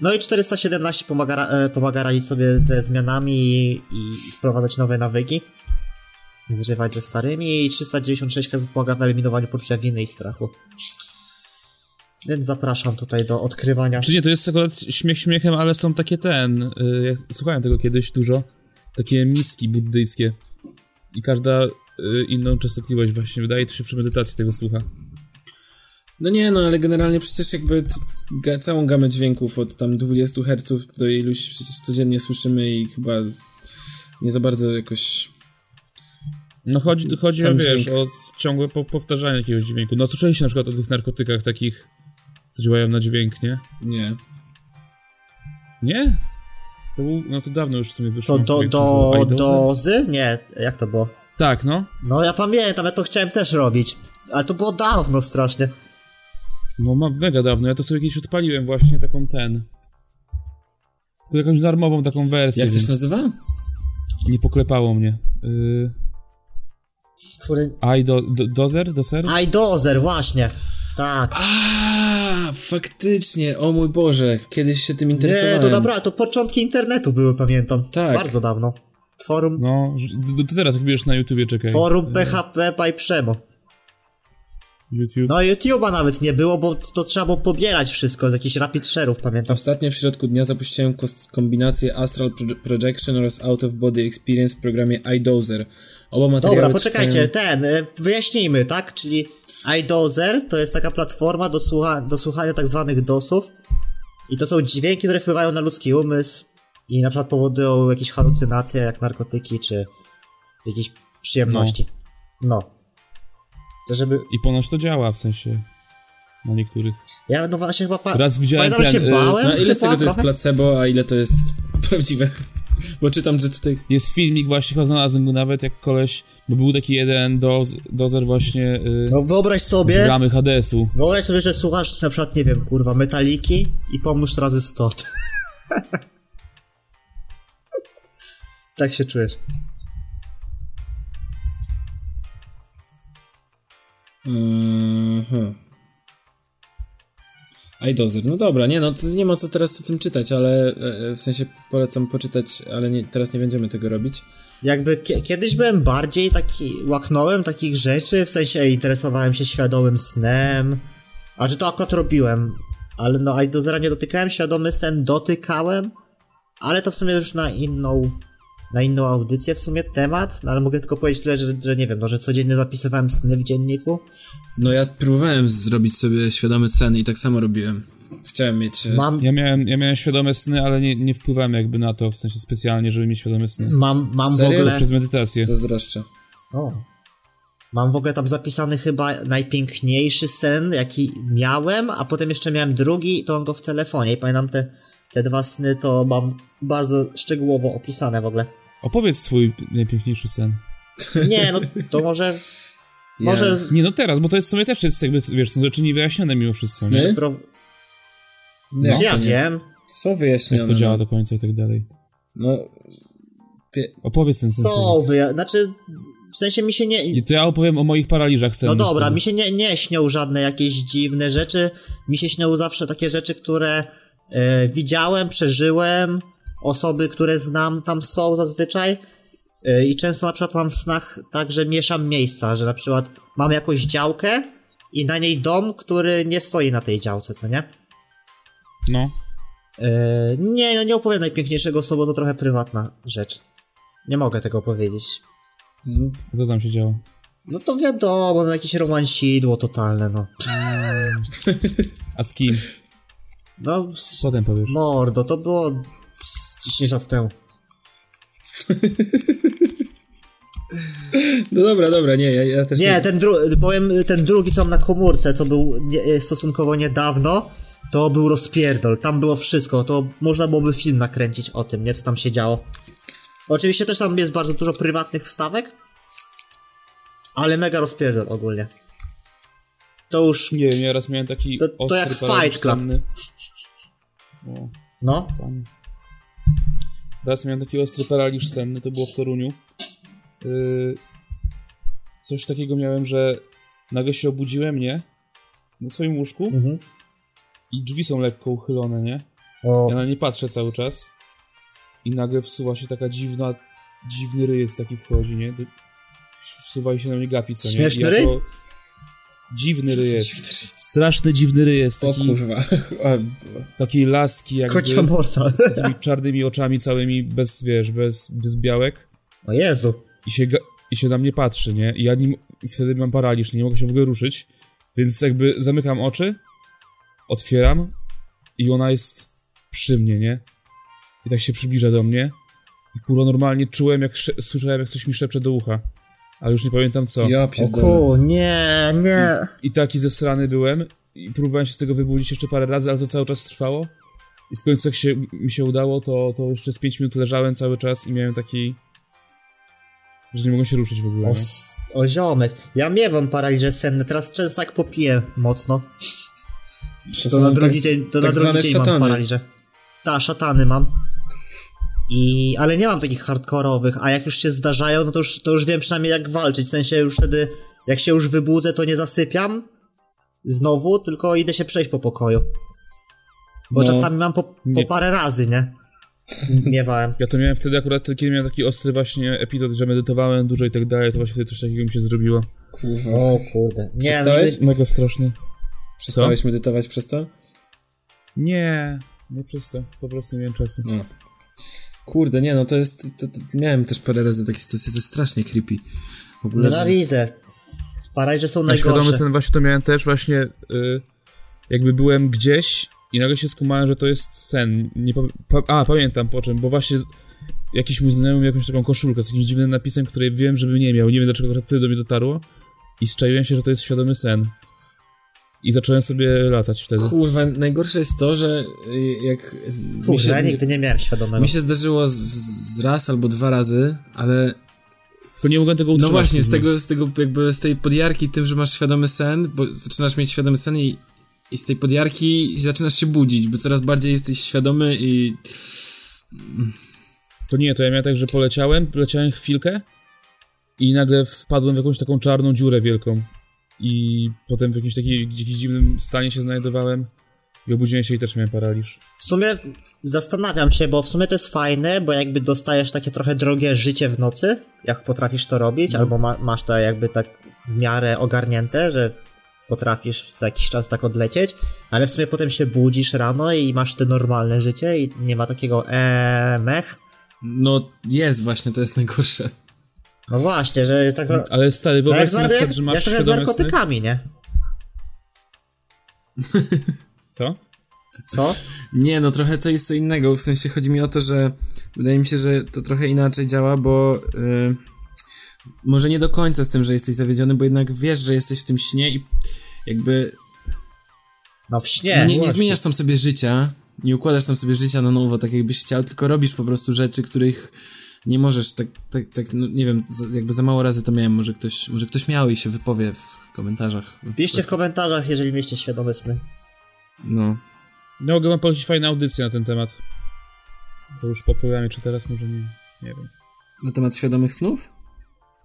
Speaker 3: No i 417 pomaga, e, pomaga radzić sobie ze zmianami i, i wprowadzać nowe nawyki. Zrywać ze starymi i 396 Hz pomaga w eliminowaniu poczucia winy i strachu. Więc zapraszam tutaj do odkrywania.
Speaker 1: Czy nie, to jest akurat śmiech śmiechem, ale są takie ten... y, słuchałem tego kiedyś dużo. Takie miski buddyjskie. I każda inną częstotliwość właśnie. Wydaje to się przy medytacji tego słucha.
Speaker 4: No nie, no ale generalnie przecież jakby t, t, ga, całą gamę dźwięków od tam 20 Hz do iluś przecież codziennie słyszymy i chyba nie za bardzo jakoś...
Speaker 1: No chodzi, chodzi o, wiesz,
Speaker 4: dźwięk.
Speaker 1: o ciągłe po, powtarzanie jakiegoś dźwięku. No słyszeliście na przykład o tych narkotykach takich, co działają na dźwięk, nie?
Speaker 4: Nie.
Speaker 1: Nie? To był, no to dawno już w sumie wyszło.
Speaker 3: To do, do?
Speaker 1: Idozy?
Speaker 3: dozy? Nie, jak to było?
Speaker 1: Tak, no.
Speaker 3: No ja pamiętam, ja to chciałem też robić. Ale to było dawno strasznie.
Speaker 1: No mam mega dawno, ja to sobie kiedyś odpaliłem właśnie taką ten... To jakąś darmową taką wersję,
Speaker 4: Jak to się nazywa?
Speaker 1: Nie poklepało mnie. Yy,
Speaker 3: Który...
Speaker 1: I do, do, dozer? Doser?
Speaker 3: iDozer, właśnie. Tak.
Speaker 4: A, faktycznie, o mój Boże, kiedyś się tym
Speaker 3: Nie,
Speaker 4: interesowałem.
Speaker 3: to naprawdę, to początki internetu były, pamiętam.
Speaker 4: Tak.
Speaker 3: Bardzo dawno. Forum,
Speaker 1: No, to teraz jak na YouTubie, czekaj.
Speaker 3: forum PHP by Przemo.
Speaker 1: YouTube.
Speaker 3: No YouTube'a nawet nie było, bo to trzeba było pobierać wszystko z jakichś rapid share'ów, pamiętam.
Speaker 4: Ostatnio w środku dnia zapuściłem kombinację Astral Pro- Projection oraz Out of Body Experience w programie iDozer. Oba materiały
Speaker 3: Dobra, poczekajcie,
Speaker 4: trwają-
Speaker 3: ten, y, wyjaśnijmy, tak? Czyli iDozer to jest taka platforma do, słucha do słuchania tak zwanych DOSów i to są dźwięki, które wpływają na ludzki umysł i na przykład powodują jakieś halucynacje, jak narkotyki, czy jakieś przyjemności. No. To żeby...
Speaker 1: I ponoć to działa, w sensie... Na niektórych.
Speaker 3: Ja no właśnie chyba... Pa...
Speaker 1: Raz widziałem
Speaker 3: Pamiętam,
Speaker 1: ten,
Speaker 3: się
Speaker 1: y,
Speaker 3: bałem
Speaker 4: No ile z tego to jest placebo, a ile to jest prawdziwe? Bo czytam, że tutaj...
Speaker 1: Jest filmik właśnie, chyba znalazłem go nawet, jak koleś... Bo był taki jeden doz, dozer właśnie... Yy,
Speaker 3: No wyobraź sobie,
Speaker 1: Gramy Hadesu.
Speaker 3: wyobraź sobie, że słuchasz na przykład, nie wiem, kurwa, metaliki i pomnóż razy 100. tak się czujesz.
Speaker 4: Mhm. iDozer, no dobra, nie no, to nie ma co teraz o tym czytać, ale e, w sensie polecam poczytać, ale nie, teraz nie będziemy tego robić.
Speaker 3: Jakby kie- kiedyś byłem bardziej taki, łaknąłem takich rzeczy, w sensie interesowałem się świadomym snem, a że to akurat robiłem, ale no a do zera nie dotykałem, świadomy sen dotykałem, ale to w sumie już na inną, na inną audycję w sumie temat, no ale mogę tylko powiedzieć tyle, że, że nie wiem, no że codziennie zapisywałem sny w dzienniku,
Speaker 4: No ja próbowałem zrobić sobie świadomy sen i tak samo robiłem. Chciałem mieć... e,
Speaker 3: mam,
Speaker 1: Ja miałem, ja miałem świadome sny, ale nie, nie wpływałem jakby na to, w sensie specjalnie, żeby mieć świadome sny.
Speaker 3: mam, mam w ogóle...
Speaker 1: Przez medytację.
Speaker 4: Zazdroszczę.
Speaker 3: O. Mam w ogóle tam zapisany chyba najpiękniejszy sen, jaki miałem, a potem jeszcze miałem drugi, to mam go w telefonie i pamiętam te, te dwa sny, to mam bardzo szczegółowo opisane w ogóle.
Speaker 1: Opowiedz swój najpiękniejszy sen.
Speaker 3: Nie, no to może... Może...
Speaker 1: Nie no teraz, bo to jest w sumie też jest jakby, wiesz, są rzeczy niewyjaśnione mimo wszystko.
Speaker 4: Sny?
Speaker 1: Nie?
Speaker 3: Pro...
Speaker 4: Nie,
Speaker 3: ja
Speaker 4: to nie.
Speaker 3: wiem.
Speaker 4: Są
Speaker 1: Jak
Speaker 4: wyjaśnione.
Speaker 1: to działa
Speaker 4: no.
Speaker 1: do końca i tak dalej.
Speaker 4: No,
Speaker 1: Opowiedz ten sens.
Speaker 3: Co wy, znaczy, w sensie mi się nie...
Speaker 1: I to ja opowiem o moich paraliżach
Speaker 3: No
Speaker 1: sennych.
Speaker 3: dobra,
Speaker 1: wtedy.
Speaker 3: mi się nie, nie śnią żadne jakieś dziwne rzeczy. Mi się śnią zawsze takie rzeczy, które e, widziałem, przeżyłem. Osoby, które znam tam są zazwyczaj. E, I często na przykład mam w snach tak, że mieszam miejsca, że na przykład mam jakąś działkę i na niej dom, który nie stoi na tej działce, co nie?
Speaker 1: No.
Speaker 3: E, nie, no nie opowiem najpiękniejszego słowa, to trochę prywatna rzecz. Nie mogę tego powiedzieć.
Speaker 1: A Co tam się działo?
Speaker 3: No to wiadomo, no jakieś romansidło totalne, no.
Speaker 1: A z kim?
Speaker 3: No,
Speaker 1: Potem powiesz.
Speaker 3: Mordo, to było z 10 lat temu.
Speaker 4: no dobra, dobra, nie, ja, ja też
Speaker 3: Nie, ten, dru- powiem, ten drugi, co mam na komórce, to był nie, stosunkowo niedawno, to był rozpierdol. Tam było wszystko, to można byłoby film nakręcić o tym, nie, co tam się działo. Oczywiście też tam jest bardzo dużo prywatnych wstawek, ale mega rozpierdol ogólnie. To już,
Speaker 1: Nie wiem, ja raz miałem taki
Speaker 3: To- to
Speaker 1: ostry
Speaker 3: jak Fight Club.
Speaker 1: senny. O,
Speaker 3: no,
Speaker 1: panie. Raz miałem taki ostry paraliż senny, to było w Toruniu. Yy, coś takiego miałem, że nagle się obudziłem, nie? Na swoim łóżku
Speaker 3: mhm.
Speaker 1: i drzwi są lekko uchylone, nie?
Speaker 3: o,
Speaker 1: Ja na nie patrzę cały czas i nagle wsuwa się taka dziwna, dziwny ryjec taki wchodzi, nie? Wsuwa się na mnie gapi, co nie?
Speaker 3: Śmieszny
Speaker 1: ja
Speaker 3: ryj?
Speaker 1: Dziwny ryjec. Straszny dziwny
Speaker 4: O
Speaker 1: taki,
Speaker 4: kurwa. A,
Speaker 1: takiej laski jakby
Speaker 3: kocia morsa.
Speaker 1: z takimi czarnymi oczami całymi, bez, wiesz, bez, bez białek
Speaker 3: O Jezu.
Speaker 1: i się, i się na mnie patrzy, nie? I ja nie, m- i wtedy mam paraliż, nie mogę się w ogóle ruszyć, więc jakby zamykam oczy, otwieram i ona jest przy mnie, nie? I tak się przybliża do mnie i kurwa normalnie czułem, jak słyszałem, jak coś mi szepcze do ucha, ale już nie pamiętam co.
Speaker 4: ja
Speaker 3: O
Speaker 4: pierdolę.
Speaker 3: ku, nie, nie.
Speaker 1: I taki zesrany byłem i próbowałem się z tego wybudzić jeszcze parę razy, ale to cały czas trwało. I w końcu jak się, mi się udało, to, to jeszcze z 5 minut leżałem cały czas i miałem taki... że nie mogłem się ruszyć w ogóle.
Speaker 3: O, s- o ziomek. Ja miewam paraliże senne, teraz często jak popiję mocno,
Speaker 4: To
Speaker 3: to na
Speaker 4: są
Speaker 3: drugi
Speaker 4: tak,
Speaker 3: dzień, to
Speaker 4: tak
Speaker 3: na drugi dzień mam paraliże. Ta, szatany mam. I, ale nie mam takich hardkorowych, a jak już się zdarzają, no to już, to już wiem przynajmniej jak walczyć, w sensie już wtedy, jak się już wybudzę, to nie zasypiam znowu, tylko idę się przejść po pokoju. Bo
Speaker 4: No.
Speaker 3: czasami mam po, po parę razy, nie? Miewałem.
Speaker 1: Ja to miałem wtedy akurat, kiedy miałem taki ostry właśnie epizod, że medytowałem dużo i tak dalej, to właśnie wtedy coś takiego mi się zrobiło.
Speaker 4: Kurwa.
Speaker 3: O kurde. Nie, no,
Speaker 4: Przestałeś?
Speaker 1: Mega straszny.
Speaker 4: Przestałeś medytować przez to?
Speaker 1: Nie, nie przez to. Po prostu nie miałem czasu.
Speaker 4: No. Kurde, nie, no to jest. To, to, miałem też parę razy takie sytuacje, to jest strasznie creepy. W ogóle. że-
Speaker 3: Nienawidzę. Paraliże są
Speaker 1: A świadomy
Speaker 3: najgorsze.
Speaker 1: sen właśnie to miałem też właśnie, y, jakby byłem gdzieś i nagle się skumałem, że to jest sen. Nie pa, a, pamiętam po czym, bo właśnie jakiś mój znajomy miał jakąś taką koszulkę z jakimś dziwnym napisem, której wiem, żeby nie miał. Nie wiem dlaczego wtedy do mnie dotarło. I zczaiłem się, że to jest świadomy sen. I zacząłem sobie latać wtedy.
Speaker 4: Kurwa, najgorsze jest to, że y, jak. mi
Speaker 3: Kurde, ja
Speaker 4: się,
Speaker 3: nigdy nie miałem świadomego.
Speaker 4: mi się zdarzyło z, z raz albo dwa razy, ale
Speaker 1: Tylko nie mogłem tego
Speaker 4: No
Speaker 1: utrzymać.
Speaker 4: właśnie, z
Speaker 1: później.
Speaker 4: tego, z tego jakby z tej podjarki tym, że masz świadomy sen, bo zaczynasz mieć świadomy sen i, i z tej podjarki zaczynasz się budzić, bo coraz bardziej jesteś świadomy i
Speaker 1: To nie, to ja miałem tak, że poleciałem, poleciałem chwilkę i nagle wpadłem w jakąś taką czarną dziurę wielką. I potem w jakimś takim jakimś dziwnym stanie się znajdowałem i obudziłem się i też miałem paraliż.
Speaker 3: W sumie zastanawiam się, bo w sumie to jest fajne, bo jakby dostajesz takie trochę drogie życie w nocy, jak potrafisz to robić, albo ma, masz to jakby tak w miarę ogarnięte, że potrafisz za jakiś czas tak odlecieć, ale w sumie potem się budzisz rano i masz te normalne życie i nie ma takiego eee, mech.
Speaker 4: no jest właśnie, to jest najgorsze.
Speaker 3: No właśnie, że tak trochę...
Speaker 1: Ale stary,
Speaker 3: No
Speaker 1: wyobraź
Speaker 3: jak,
Speaker 1: sobie
Speaker 3: jak,
Speaker 1: że
Speaker 3: jak
Speaker 1: masz
Speaker 3: trochę z narkotykami, nie?
Speaker 1: Co?
Speaker 3: Co?
Speaker 4: Nie, no trochę to jest co innego, w sensie chodzi mi o to, że wydaje mi się, że to trochę inaczej działa, bo y, może nie do końca z tym, że jesteś zawiedziony, bo jednak wiesz, że jesteś w tym śnie i jakby
Speaker 3: No w śnie.
Speaker 4: No nie, nie zmieniasz tam sobie życia, nie układasz tam sobie życia na nowo, tak jakbyś chciał, tylko robisz po prostu rzeczy, których nie możesz, tak, tak, tak no nie wiem, za, jakby za mało razy to miałem, może ktoś, może ktoś miał i się wypowie w komentarzach.
Speaker 3: Piszcie w komentarzach, jeżeli mieliście świadome sny.
Speaker 4: No.
Speaker 1: No, mogę wam polecić fajną audycję na ten temat. To już po programie, czy teraz może nie, nie wiem.
Speaker 4: Na temat świadomych snów?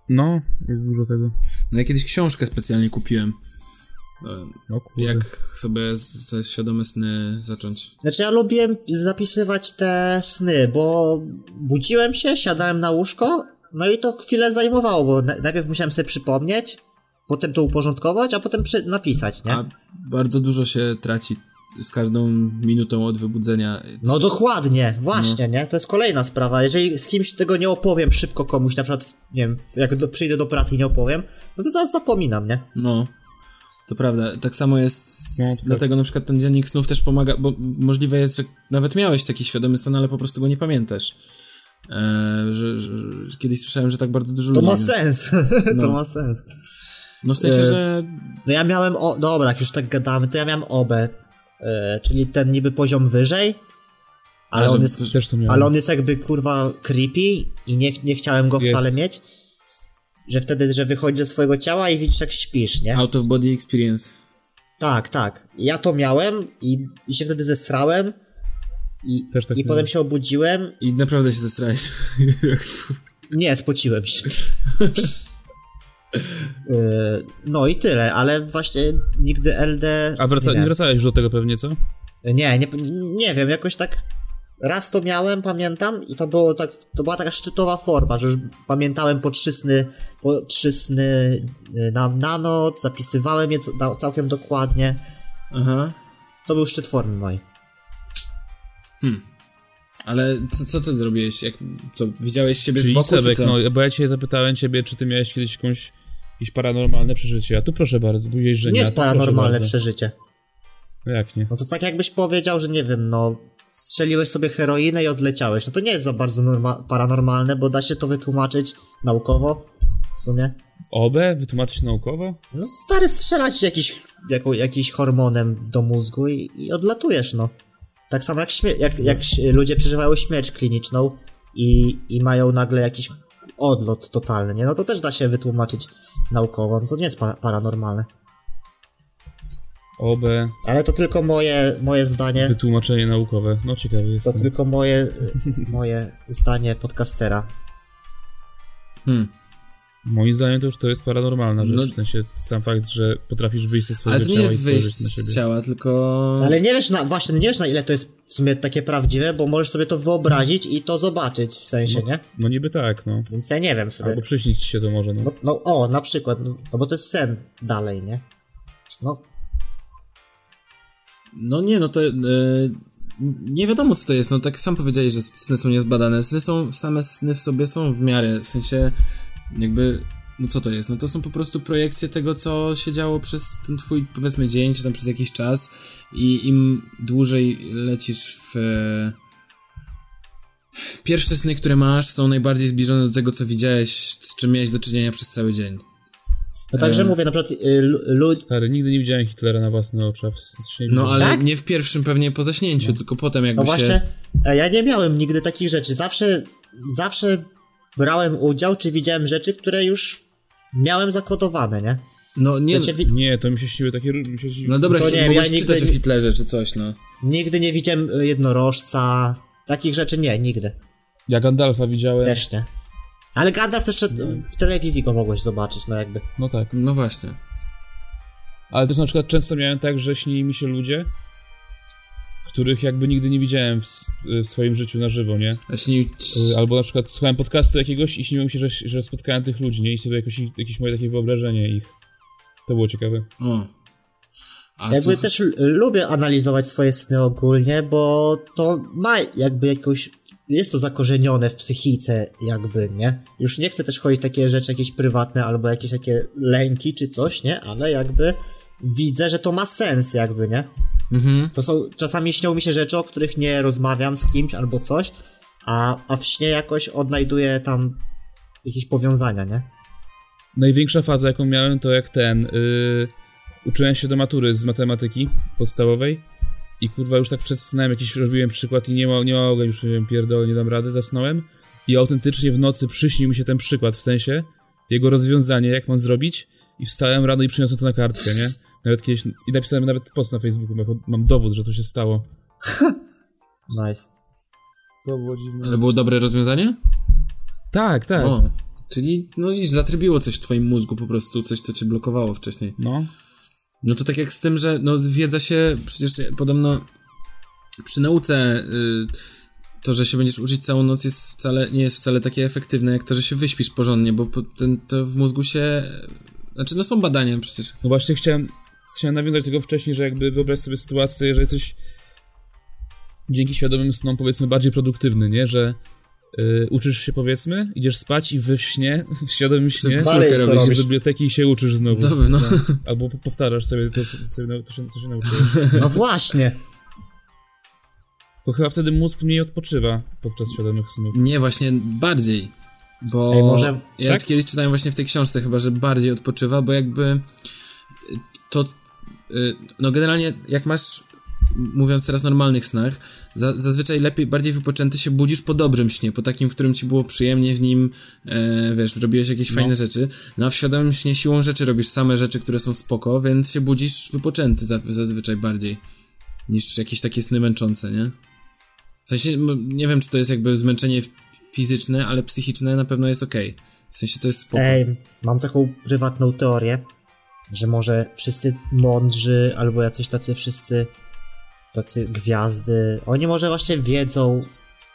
Speaker 1: No, jest dużo tego.
Speaker 4: No ja kiedyś książkę specjalnie kupiłem.
Speaker 1: No.
Speaker 4: Jak sobie ze świadome sny zacząć.
Speaker 3: Znaczy ja lubiłem zapisywać te sny, bo budziłem się, siadałem na łóżko, no i to chwilę zajmowało, bo na- najpierw musiałem sobie przypomnieć, potem to uporządkować, a potem napisać, nie?
Speaker 4: A bardzo dużo się traci z każdą minutą od wybudzenia.
Speaker 3: No dokładnie, właśnie, nie? To jest kolejna sprawa. Jeżeli z kimś tego nie opowiem szybko komuś, na przykład, nie wiem, jak do, przyjdę do pracy i nie opowiem, no to zaraz zapominam, nie?
Speaker 4: No. To prawda. Tak samo jest.
Speaker 1: No, tak.
Speaker 4: Dlatego na przykład ten dziennik snów też pomaga, bo możliwe jest, że nawet miałeś taki świadomy sen, ale po prostu go nie pamiętasz. Eee, że, że, kiedyś słyszałem, że tak bardzo dużo
Speaker 3: To
Speaker 4: ludzi.
Speaker 3: ma sens, to
Speaker 4: No.
Speaker 3: ma sens.
Speaker 4: No w sensie,
Speaker 3: E,
Speaker 4: że.
Speaker 3: No ja miałem, o, dobra, jak już tak gadamy, to ja miałem OB, e, czyli ten niby poziom wyżej, ale
Speaker 4: A,
Speaker 3: on jest,
Speaker 1: to
Speaker 3: ale on jest jakby kurwa creepy i nie, nie chciałem go
Speaker 1: Jest.
Speaker 3: wcale mieć, że wtedy, że wychodzisz ze swojego ciała i widzisz jak śpisz, nie?
Speaker 4: Out of body experience.
Speaker 3: Tak, tak. Ja to miałem i, i się wtedy zesrałem i,
Speaker 1: tak
Speaker 3: i
Speaker 1: miałem.
Speaker 3: potem się obudziłem.
Speaker 4: I naprawdę się zestrałeś.
Speaker 3: Nie, spociłem się. Yy, no i tyle, ale właśnie nigdy LD...
Speaker 1: A wraca,
Speaker 3: nie,
Speaker 1: nie wracałeś już do tego pewnie, co?
Speaker 3: nie, nie, nie wiem, jakoś tak raz to miałem, pamiętam i to było tak, to była taka szczytowa forma, że już pamiętałem po trzy sny, po trzy sny yy, na, na noc, zapisywałem je całkiem dokładnie.
Speaker 4: Aha.
Speaker 3: To był szczyt formy mojej.
Speaker 4: Ale co, co ty zrobiłeś? Jak, co, widziałeś siebie z
Speaker 1: Czyli
Speaker 4: boku, czy co?
Speaker 1: no, bo ja cię zapytałem ciebie, czy ty miałeś kiedyś jakąś, jakieś paranormalne przeżycie, a tu proszę bardzo, mówiłeś, że nie.
Speaker 3: nie jest paranormalne przeżycie.
Speaker 1: No Jak nie?
Speaker 3: No to tak jakbyś powiedział, że nie wiem, no strzeliłeś sobie heroinę i odleciałeś. No to nie jest za bardzo norma- paranormalne, bo da się to wytłumaczyć naukowo w sumie.
Speaker 1: OB? Wytłumaczyć naukowo?
Speaker 3: No stary, strzelać jakiś, jako, jakiś hormonem do mózgu i, i odlatujesz, no. Tak samo jak, śmie- jak, jak ludzie przeżywają śmierć kliniczną i, i mają nagle jakiś odlot totalny, nie? No to też da się wytłumaczyć naukowo, no to nie jest pa- paranormalne.
Speaker 1: OB,
Speaker 3: Ale to tylko moje, moje zdanie.
Speaker 1: wytłumaczenie naukowe. No ciekawy
Speaker 3: To
Speaker 1: jestem.
Speaker 3: tylko moje, moje zdanie podcastera.
Speaker 4: Hmm.
Speaker 1: Moim zdaniem to już to jest paranormalna rzecz,
Speaker 4: No-
Speaker 1: w sensie sam fakt, że potrafisz wyjść ze swojego
Speaker 4: Ale to nie
Speaker 1: ciała
Speaker 4: jest wyjść z ciała, tylko...
Speaker 3: Ale nie wiesz na, właśnie, nie wiesz na ile to jest w sumie takie prawdziwe, bo możesz sobie to wyobrazić i to zobaczyć w sensie, nie?
Speaker 1: No niby tak, no.
Speaker 3: Więc ja nie wiem sobie.
Speaker 1: Albo przyśnić się to może, no.
Speaker 3: No, no o, na przykład, no, no bo to jest sen dalej, nie? No,
Speaker 4: No nie, no to... E, nie wiadomo co to jest, no tak sam powiedziałeś, że sny są niezbadane. Sny są, same sny w sobie są w miarę, w sensie jakby... No co to jest? No to są po prostu projekcje tego, co się działo przez ten twój, powiedzmy, dzień, czy tam przez jakiś czas i im dłużej lecisz w... E, pierwsze sny, które masz, są najbardziej zbliżone do tego, co widziałeś, z czym miałeś do czynienia przez cały dzień.
Speaker 3: No także
Speaker 4: E.
Speaker 3: mówię, na przykład y, lu- ludzi,
Speaker 1: Stary, nigdy nie widziałem Hitlera na własne oczy, a w
Speaker 4: No ale
Speaker 3: Tak?
Speaker 4: nie w pierwszym pewnie po zaśnięciu, tylko potem jakby
Speaker 3: no właśnie,
Speaker 4: się...
Speaker 3: e, ja nie miałem nigdy takich rzeczy. Zawsze, zawsze brałem udział, czy widziałem rzeczy, które już miałem zakodowane, nie?
Speaker 4: No nie...
Speaker 3: Znaczy, wi-
Speaker 1: Nie, to mi się śniły takie... Mi się
Speaker 4: No dobra,
Speaker 3: To nie, ja nigdy
Speaker 4: czytać
Speaker 3: nie-
Speaker 4: o Hitlerze czy coś, no.
Speaker 3: nigdy nie widziałem y, jednorożca, takich rzeczy nie, nigdy.
Speaker 1: Ja Gandalfa widziałem.
Speaker 3: Też nie. Ale Gandalf też w telewizji go mogłeś zobaczyć, no jakby.
Speaker 1: No tak.
Speaker 4: No właśnie.
Speaker 1: Ale też na przykład często miałem tak, że śnili mi się ludzie, których jakby nigdy nie widziałem w, w swoim życiu na żywo, nie?
Speaker 4: A śnił...
Speaker 1: Y, Albo na przykład słuchałem podcastu jakiegoś i śniło mi się, że, że spotkałem tych ludzi, nie? I sobie jakoś, jakieś moje takie wyobrażenie ich. To było ciekawe.
Speaker 4: O. A
Speaker 3: Jakby
Speaker 4: słuch...
Speaker 3: też l- lubię analizować swoje sny ogólnie, bo to ma jakby jakąś. Jest to zakorzenione w psychice, jakby, nie? Już nie chcę też chodzić takie rzeczy jakieś prywatne albo jakieś takie lęki czy coś, nie? Ale jakby widzę, że to ma sens, jakby, nie?
Speaker 4: Mhm.
Speaker 3: To są. Czasami śnią mi się rzeczy, o których nie rozmawiam z kimś albo coś, a, a w śnie jakoś odnajduję tam jakieś powiązania, nie?
Speaker 1: Największa faza, jaką miałem, to jak ten. y, uczyłem się do matury z matematyki podstawowej. I kurwa, już tak przed snem jakiś robiłem przykład i nie, ma, nie mogłem już, nie wiem, pierdolę, nie dam rady, zasnąłem. I autentycznie w nocy przyśnił mi się ten przykład, w sensie jego rozwiązanie, jak mam zrobić. I wstałem rano i przyniosłem to na kartkę, nie? Nawet kiedyś, i napisałem nawet post na Facebooku, jako mam dowód, że to się stało.
Speaker 3: Nice.
Speaker 1: To było dziwne.
Speaker 4: Ale było dobre rozwiązanie?
Speaker 1: Tak, tak.
Speaker 4: O, czyli, no widzisz, zatrybiło coś w twoim mózgu po prostu, coś, co cię blokowało wcześniej.
Speaker 1: No.
Speaker 4: No to tak jak z tym, że no wiedza się, przecież podobno przy nauce y, to, że się będziesz uczyć całą noc jest wcale, nie jest wcale takie efektywne, jak to, że się wyśpisz porządnie, bo ten, to w mózgu się... Znaczy, no są badania przecież.
Speaker 1: No właśnie chciałem, chciałem nawiązać do tego wcześniej, że jakby wyobraź sobie sytuację, że jesteś dzięki świadomym snom powiedzmy bardziej produktywny, nie? Że y, uczysz się powiedzmy, idziesz spać i we śnie, w świadomym śnie,
Speaker 3: robisz?
Speaker 1: do biblioteki i się uczysz znowu.
Speaker 4: Dobra, no.
Speaker 1: Albo po- powtarzasz sobie to, co, sobie, nau- to się, co się nauczyłeś.
Speaker 3: No właśnie.
Speaker 1: Bo chyba wtedy mózg mniej odpoczywa podczas świadomych snów.
Speaker 4: Nie, właśnie bardziej. Bo
Speaker 3: Ej, może-
Speaker 4: ja
Speaker 1: tak?
Speaker 4: kiedyś czytałem właśnie w tej książce chyba, że bardziej odpoczywa, bo jakby to y, no generalnie jak masz mówiąc teraz normalnych snach, za, zazwyczaj lepiej, bardziej wypoczęty się budzisz po dobrym śnie, po takim, w którym ci było przyjemnie w nim, e, wiesz, robiłeś jakieś fajne rzeczy, no a w świadomym śnie siłą rzeczy robisz same rzeczy, które są spoko, więc się budzisz wypoczęty za, zazwyczaj bardziej niż jakieś takie sny męczące, nie? W sensie, nie wiem, czy to jest jakby zmęczenie fizyczne, ale psychiczne na pewno jest okej. W sensie to jest spoko.
Speaker 3: Ej, mam taką prywatną teorię, że może wszyscy mądrzy, albo jacyś tacy wszyscy tacy gwiazdy, oni może właśnie wiedzą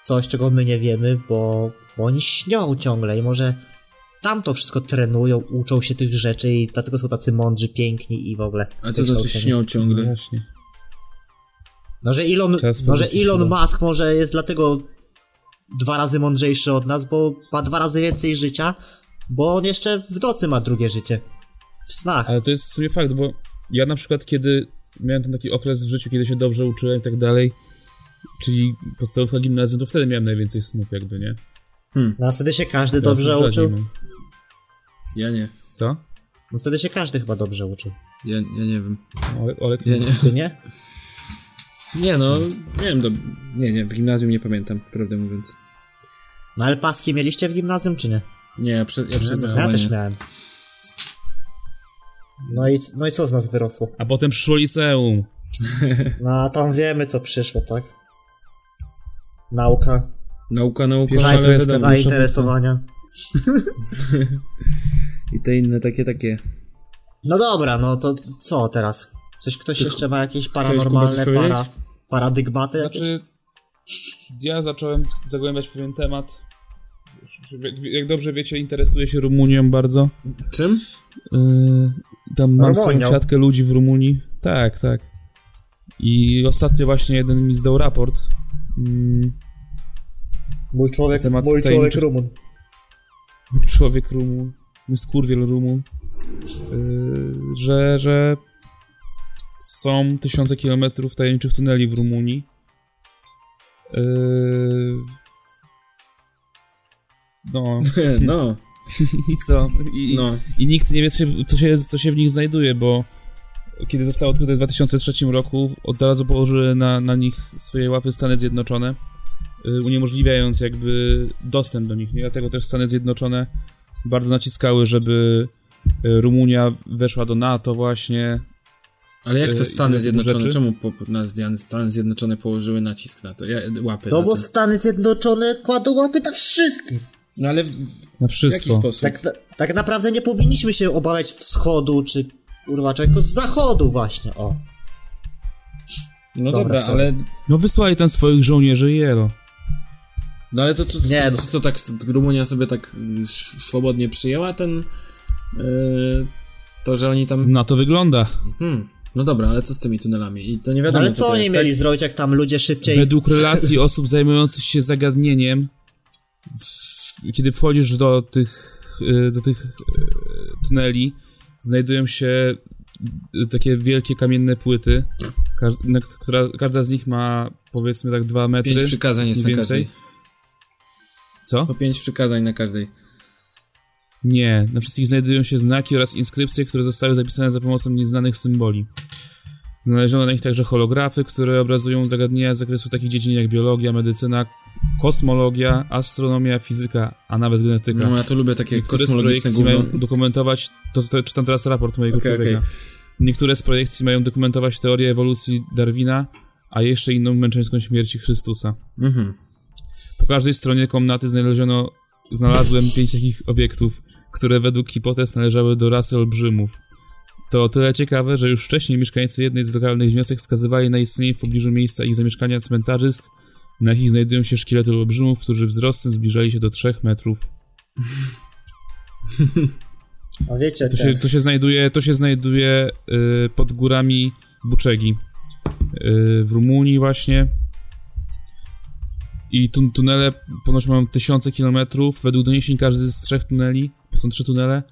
Speaker 3: coś, czego my nie wiemy, bo, bo oni śnią ciągle i może tam to wszystko trenują, uczą się tych rzeczy i dlatego są tacy mądrzy, piękni i w ogóle.
Speaker 4: A co znaczy
Speaker 3: wykształceni.
Speaker 4: śnią
Speaker 1: No
Speaker 4: ciągle?
Speaker 1: właśnie.
Speaker 3: No, że Elon, może
Speaker 1: powiedzieć
Speaker 3: Elon. Musk może jest dlatego dwa razy mądrzejszy od nas, bo ma dwa razy więcej życia, bo on jeszcze w nocy ma drugie życie. W snach.
Speaker 1: Ale to jest w sumie fakt, bo ja na przykład kiedy miałem ten taki okres w życiu, kiedy się dobrze uczyłem i tak dalej, czyli podstawówka gimnazjum, to wtedy miałem najwięcej snów jakby, nie?
Speaker 3: No a wtedy się każdy dobrze
Speaker 1: rzadziej
Speaker 3: uczył.
Speaker 4: Ja nie.
Speaker 1: Co?
Speaker 3: No wtedy się każdy chyba dobrze uczył.
Speaker 4: Ja, ja nie wiem.
Speaker 1: Olek, Olek?
Speaker 4: Ja nie.
Speaker 3: Czy nie?
Speaker 4: Nie no, miałem do... Nie, nie, w gimnazjum nie pamiętam, prawdę mówiąc.
Speaker 3: No ale paski mieliście w gimnazjum, czy nie?
Speaker 4: Nie, ja, prze, ja przez
Speaker 3: Ja
Speaker 4: zachowanie.
Speaker 3: też miałem. No i, no i co z nas wyrosło?
Speaker 1: A potem przyszło liceum.
Speaker 3: No a tam wiemy co przyszło, tak? Nauka,
Speaker 4: Nauka, nauka, wiadomo.
Speaker 3: zainteresowania.
Speaker 4: I te inne takie, takie.
Speaker 3: No dobra, no to co teraz? Coś ktoś jeszcze ma jakieś paranormalne para, paradygmaty jakieś?
Speaker 1: Znaczy, ja zacząłem zagłębiać pewien temat. Jak, jak dobrze wiecie, interesuję się Rumunią bardzo.
Speaker 4: Czym?
Speaker 1: Tam mam swoją
Speaker 3: Rumunią?
Speaker 1: siatkę ludzi w Rumunii. Tak, tak. I ostatnio właśnie jeden mi zdał raport. Mm,
Speaker 3: Mój człowiek,
Speaker 1: temat
Speaker 3: mój
Speaker 1: tajemniczych-
Speaker 3: człowiek Rumun.
Speaker 1: człowiek Rumun, mój skurwiel Rumun, yy, że, że są tysiące kilometrów tajemniczych tuneli w Rumunii. Yy, no,
Speaker 4: no,
Speaker 1: i co? I,
Speaker 4: no.
Speaker 1: I nikt nie wie, co się, co, się, co się w nich znajduje, bo kiedy zostało odkryte w 2003 roku, od razu położyły na, na nich swoje łapy Stany Zjednoczone, y, uniemożliwiając jakby dostęp do nich. Nie? Dlatego też Stany Zjednoczone bardzo naciskały, żeby y, Rumunia weszła do NATO właśnie.
Speaker 4: Ale jak to
Speaker 1: Yy,
Speaker 4: Stany Zjednoczone?
Speaker 1: rzeczy?
Speaker 4: Czemu po, na Stany Zjednoczone położyły nacisk na to? Ja, łapy
Speaker 3: No
Speaker 4: na
Speaker 3: bo
Speaker 4: to.
Speaker 3: Stany Zjednoczone kładą łapy na wszystkich.
Speaker 4: No ale w,
Speaker 1: Na
Speaker 4: w
Speaker 1: wszystko.
Speaker 4: jaki sposób?
Speaker 3: Tak, tak naprawdę nie powinniśmy się obawiać wschodu, czy kurwa czegoś z zachodu właśnie, o.
Speaker 4: No
Speaker 3: Dobra,
Speaker 4: dobra, ale...
Speaker 1: No wysłali tam swoich żołnierzy i jelo.
Speaker 4: No ale to, to, to,
Speaker 3: Nie,
Speaker 4: to,
Speaker 3: no.
Speaker 4: to, tak Rumunia sobie tak y, swobodnie przyjęła ten... y, to, że oni tam...
Speaker 1: Na to wygląda.
Speaker 4: Hmm, no dobra, ale co z tymi tunelami? I to nie
Speaker 3: No
Speaker 4: wiadomo,
Speaker 3: ale co
Speaker 4: to
Speaker 3: oni
Speaker 4: jest,
Speaker 3: mieli
Speaker 4: tak?
Speaker 3: zrobić, jak tam ludzie szybciej...
Speaker 1: Według relacji osób zajmujących się zagadnieniem, w, kiedy wchodzisz do tych, y, do tych y, tuneli, znajdują się takie wielkie kamienne płyty, na, która, każda z nich ma powiedzmy tak dwa metry.
Speaker 4: Pięć przykazań jest na
Speaker 1: mniej
Speaker 4: każdej.
Speaker 1: więcej. Co?
Speaker 4: Po pięć przykazań na każdej.
Speaker 1: Nie, na wszystkich znajdują się znaki oraz inskrypcje, które zostały zapisane za pomocą nieznanych symboli. Znaleziono na nich także holografy, które obrazują zagadnienia z zakresu takich dziedzin jak biologia, medycyna, kosmologia, astronomia, fizyka, a nawet genetyka.
Speaker 4: No ja to lubię takie
Speaker 1: I które z
Speaker 4: kosmologiczne gówno.
Speaker 1: mają dokumentować, to, to czytam teraz raport mojego człowieka.
Speaker 4: okej.
Speaker 1: Niektóre z projekcji mają dokumentować teorię ewolucji Darwina, a jeszcze inną męczeńską śmierci Chrystusa.
Speaker 4: Mhm.
Speaker 1: Po każdej stronie komnaty znaleziono, znalazłem pięć takich obiektów, które według hipotez należały do rasy olbrzymów. To o tyle ciekawe, że już wcześniej mieszkańcy jednej z lokalnych wniosek wskazywali na istnienie w pobliżu miejsca ich zamieszkania cmentarzysk, na jakich znajdują się szkielety olbrzymów, którzy wzrostem zbliżali się do 3 metrów.
Speaker 3: A wiecie,
Speaker 1: To
Speaker 3: ten,
Speaker 1: się, to się znajduje, to się znajduje y, pod górami Buczegi. Y, w Rumunii właśnie. I tun tunele ponoć mają tysiące kilometrów. Według doniesień każdy z trzech tuneli, są trzy tunele,